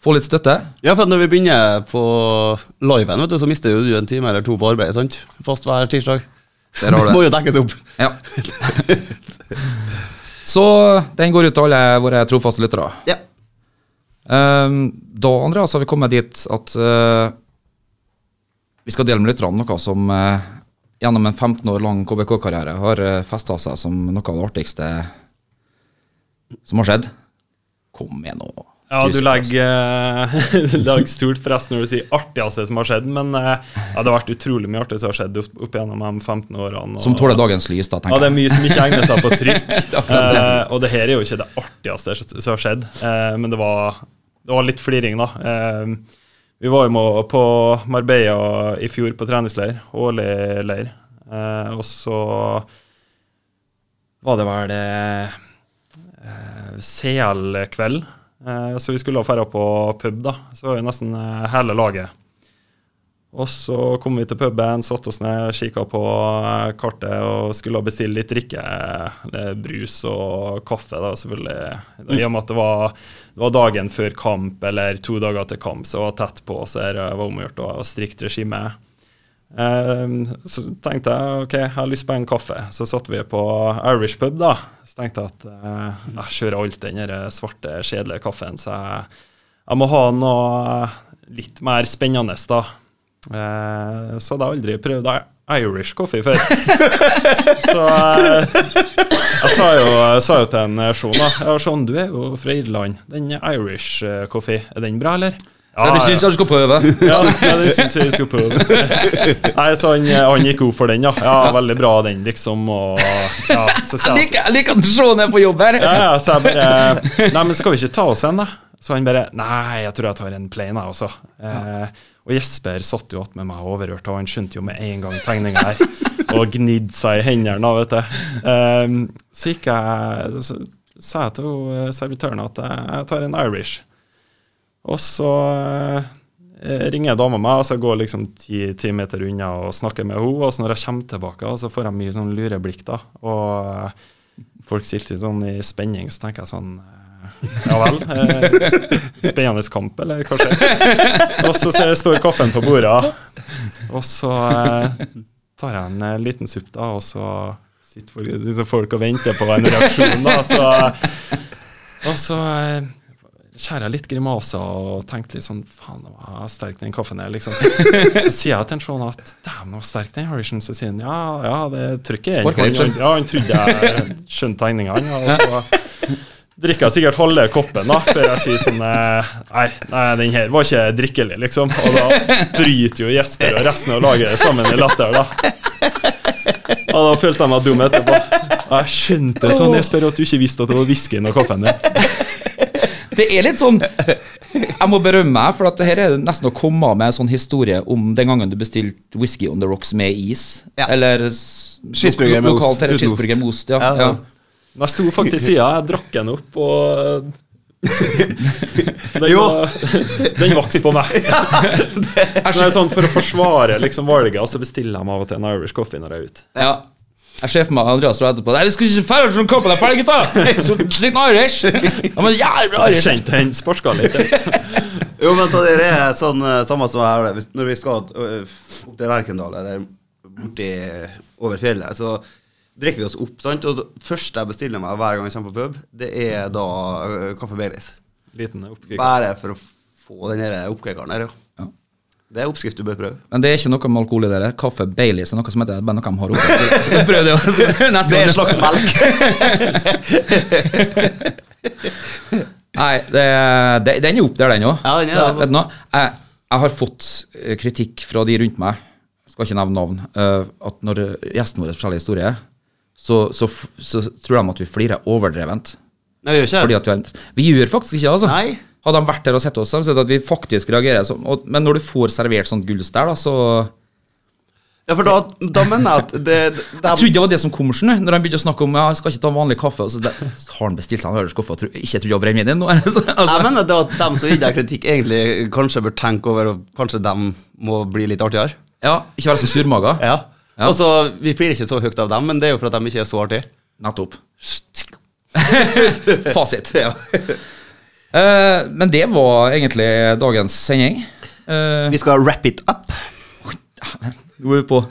få litt støtte. Ja, for når vi begynner på liven, vet du, så mister du en time eller to på arbeid, sant? Fast hver tirsdag. Det må jo dekkes opp. Ja. Så den går ut til alle våre trofaste lyttere. Ja. Um, da, Andreas, har vi kommet dit at uh, vi skal dele med lytterne noe som eh, gjennom en 15 år lang KBK-karriere har uh, festa seg som noe av det artigste som har skjedd. Kom igjen nå. Ja, du legger, eh, legger stort press når du sier artigste som har skjedd, men eh, ja, det har vært utrolig mye artig som har skjedd opp, opp gjennom de 15 årene. og- Som tåler dagens lys, da, tenker jeg. Ja, det er mye som ikke egner seg på trykk. eh, og det her er jo ikke det artigste som har skjedd, eh, men det var, det var litt fliring, da. Eh, vi var jo på Marbella i fjor på treningsleir, årlig leir. Eh, og så var det vel eh, CL-kveld Eh, så vi skulle dra på pub, da. Så var vi nesten eh, hele laget. Og så kom vi til puben, satte oss ned, kikka på eh, kartet og skulle bestille litt drikke. eller Brus og kaffe, da, selvfølgelig. I og med at det var, det var dagen før kamp, eller to dager til kamp, så jeg var tett på, så det var omgjort å ha strikt regime. Eh, så tenkte jeg ok, jeg har lyst på en kaffe. Så satt vi på Irish pub, da. Så tenkte jeg at eh, jeg kjører alt den svarte, kjedelige kaffen, så jeg, jeg må ha noe litt mer spennende, da. Eh, så hadde jeg aldri prøvd Irish coffee før. så eh, jeg sa jo, jeg sa jo til en Sjona, Sean da Ja, Sean, du er jo fra Irland. Den Irish eh, coffee, er den bra, eller? Ja, det syns jeg du skal prøve? Ja, ja det syns jeg vi skal prøve. Nei, så han, han gikk god for den, ja. Ja, Veldig bra den, liksom. Og, ja, så Jeg jeg liker, jeg liker at Sean er på jobb her. ja, ja, så jeg bare Nei, men skal vi ikke ta oss en, da? Så han bare Nei, jeg tror jeg tar en plane, jeg også. Eh, og Jesper satt jo attmed meg overhørt, og han skjønte jo med en gang tegninga her. Og gnidde seg i hendene, vet du. Um, så gikk jeg Så sa jeg til servitøren at jeg, jeg tar en Irish. Og så eh, ringer dama meg, og så går liksom ti, ti meter unna og snakker med henne. Og så når jeg kommer tilbake, så får jeg mye sånn lureblikk, da. Og folk sitter sånn i spenning, så tenker jeg sånn ja vel. Eh, spennende kamp, eller hva skjer? Og så står kaffen på bordet, og så eh, tar jeg en eh, liten supp, da, og så sitter folk, liksom folk og venter på en reaksjon, da. Så, og så eh, skjærer jeg litt grimaser og tenker litt sånn Faen, det var sterk den kaffen er, liksom. Så sier jeg til en sånn at dæven, var sterk den Harrison Så sier han ja, ja, det trykket er han, Ja, han trodde jeg skjønte tegningene. Og så drikker jeg sikkert halve koppen da, før jeg sier sånn eh, Nei, nei den her var ikke drikkelig, liksom. Og da bryter jo Jesper og resten av laget sammen i latter, da. Og da følte jeg meg dum etterpå. Jeg skjønte sånn, Jesper, at du ikke visste at det var whiskyen og kaffen din. Det er litt sånn Jeg må berømme meg, for at det her er nesten å komme med en sånn historie om den gangen du bestilte whisky on the rocks med is. Ja. Eller Cheeseburger med ost. cheeseburger med ost. Ja, Ja, ja. Men Jeg sto faktisk i sida, jeg drakk den opp, og den, Jo. var, den vokste på meg. Ja, det er sånn For å forsvare liksom valget, og så bestiller jeg meg av og til en Irish coffee når jeg er ute. Ja. Jeg ser for meg Andreas står etterpå Nei, vi skal ikke ferdig sånn kampen er ferdig, gutta! Så drikk en Irish! Ja, men jævlig Irish! Jeg kjente den sparka litt. Jo, men det er sånn eh, samme som det. Hvis- Når vi skal øh, opp til Lerkendal eller borti over fjellet, så drikker vi oss opp. sant? Og det første jeg bestiller meg hver gang jeg kommer på pub, det er da øh, kaffe Baileys. Liten. Bare for å få den der der, ja. Ja. Det er oppskrift du bør prøve. Men det er ikke noe med alkohol i det. der. Kaffe Baileys er noe som heter bare noe de har oppe. Så Prøv det. Neste Det er en slags melk. Nei, det, det, den er opp der, den òg. Ja, den er altså. Vet du noe? Jeg, jeg har fått eh, kritikk fra de rundt meg, jeg skal ikke nevne navn, eh, at når gjesten vår forteller historier, så, så, så tror de at vi flirer overdrevent. Nei, vi gjør ikke Fordi at vi, har, vi gjør faktisk ikke altså. Nei. Hadde de vært der og sett oss, så hadde de sett at vi faktisk reagerer sånn. Men når du får servert sånt gulls der, da, så Ja, for da, da mener jeg at det, det, Jeg trodde det var det som kom, skjønner når de begynte å snakke om ja, jeg skal ikke ta vanlig kaffe. Og så det, har han bestilt seg en Irish og tro, ikke trodde jeg brennevin nå? altså, Jeg mener det at dem som gir deg kritikk, egentlig kanskje bør tenke over og kanskje dem må bli litt artigere. ja, ikke være så surmaga. Ja. Ja. Og så, Vi flirer ikke så høyt av dem, men det er jo for at de ikke er så artige. Nettopp. Fasit. Eh, men det var egentlig dagens sending. Uh, Vi skal wrap it up. Nå er vi på.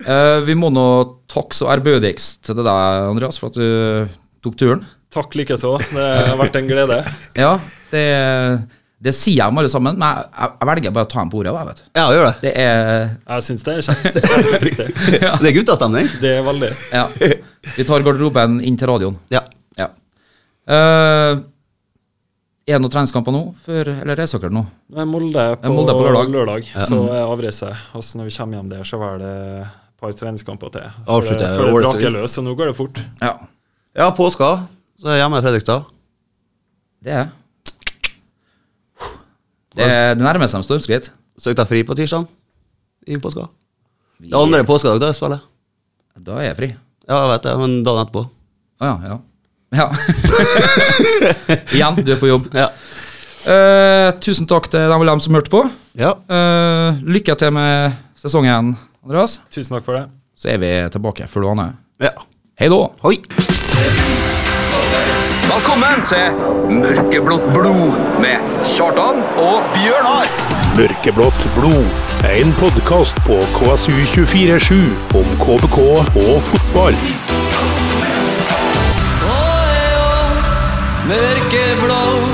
Uh, vi må nå takke så ærbødigst til deg, Andreas, for at du tok turen. Takk likeså. Det har vært en glede. Ja, det, det sier jeg om alle sammen, men jeg, jeg velger bare å ta en på ordet. Jeg vet. Ja, gjør det. Det er Jeg syns det er kjekt. Helt. Det er guttastemning. Det er veldig. Ja. Vi tar garderoben inn til radioen. Ja. Ja. Uh, er det noen treningskamper nå, for, eller er dere nå? Nå er Molde på, Molde på lørdag. lørdag så er avreise. Og så når vi kommer hjem der, så er det et par treningskamper til. Før det- Avslutter Før det braker løs, så nå går det fort. Ja, ja, påska. Så er jeg hjemme i Fredrikstad. det er det. Det nærmer seg med stormskritt. Søkte jeg fri på tirsdag i påska. Det er andre påskedag da jeg spiller. Da er jeg fri. Ja, jeg vet det, men dagen etterpå. Å ja, ja. Ja. Igjen, du er på jobb. Ja. Eh, tusen takk til dem og dem som hørte på. ja. Eh, lykke til med sesongen, Andreas. Tusen takk for det. Så er vi tilbake før du aner. ja. Hei da. Hoi. Velkommen til Mørkeblått blod med Kjartan og Bjørnar. Mørkeblått blod. En podkast på KSU247 om KBK og fotball. Mørkeblå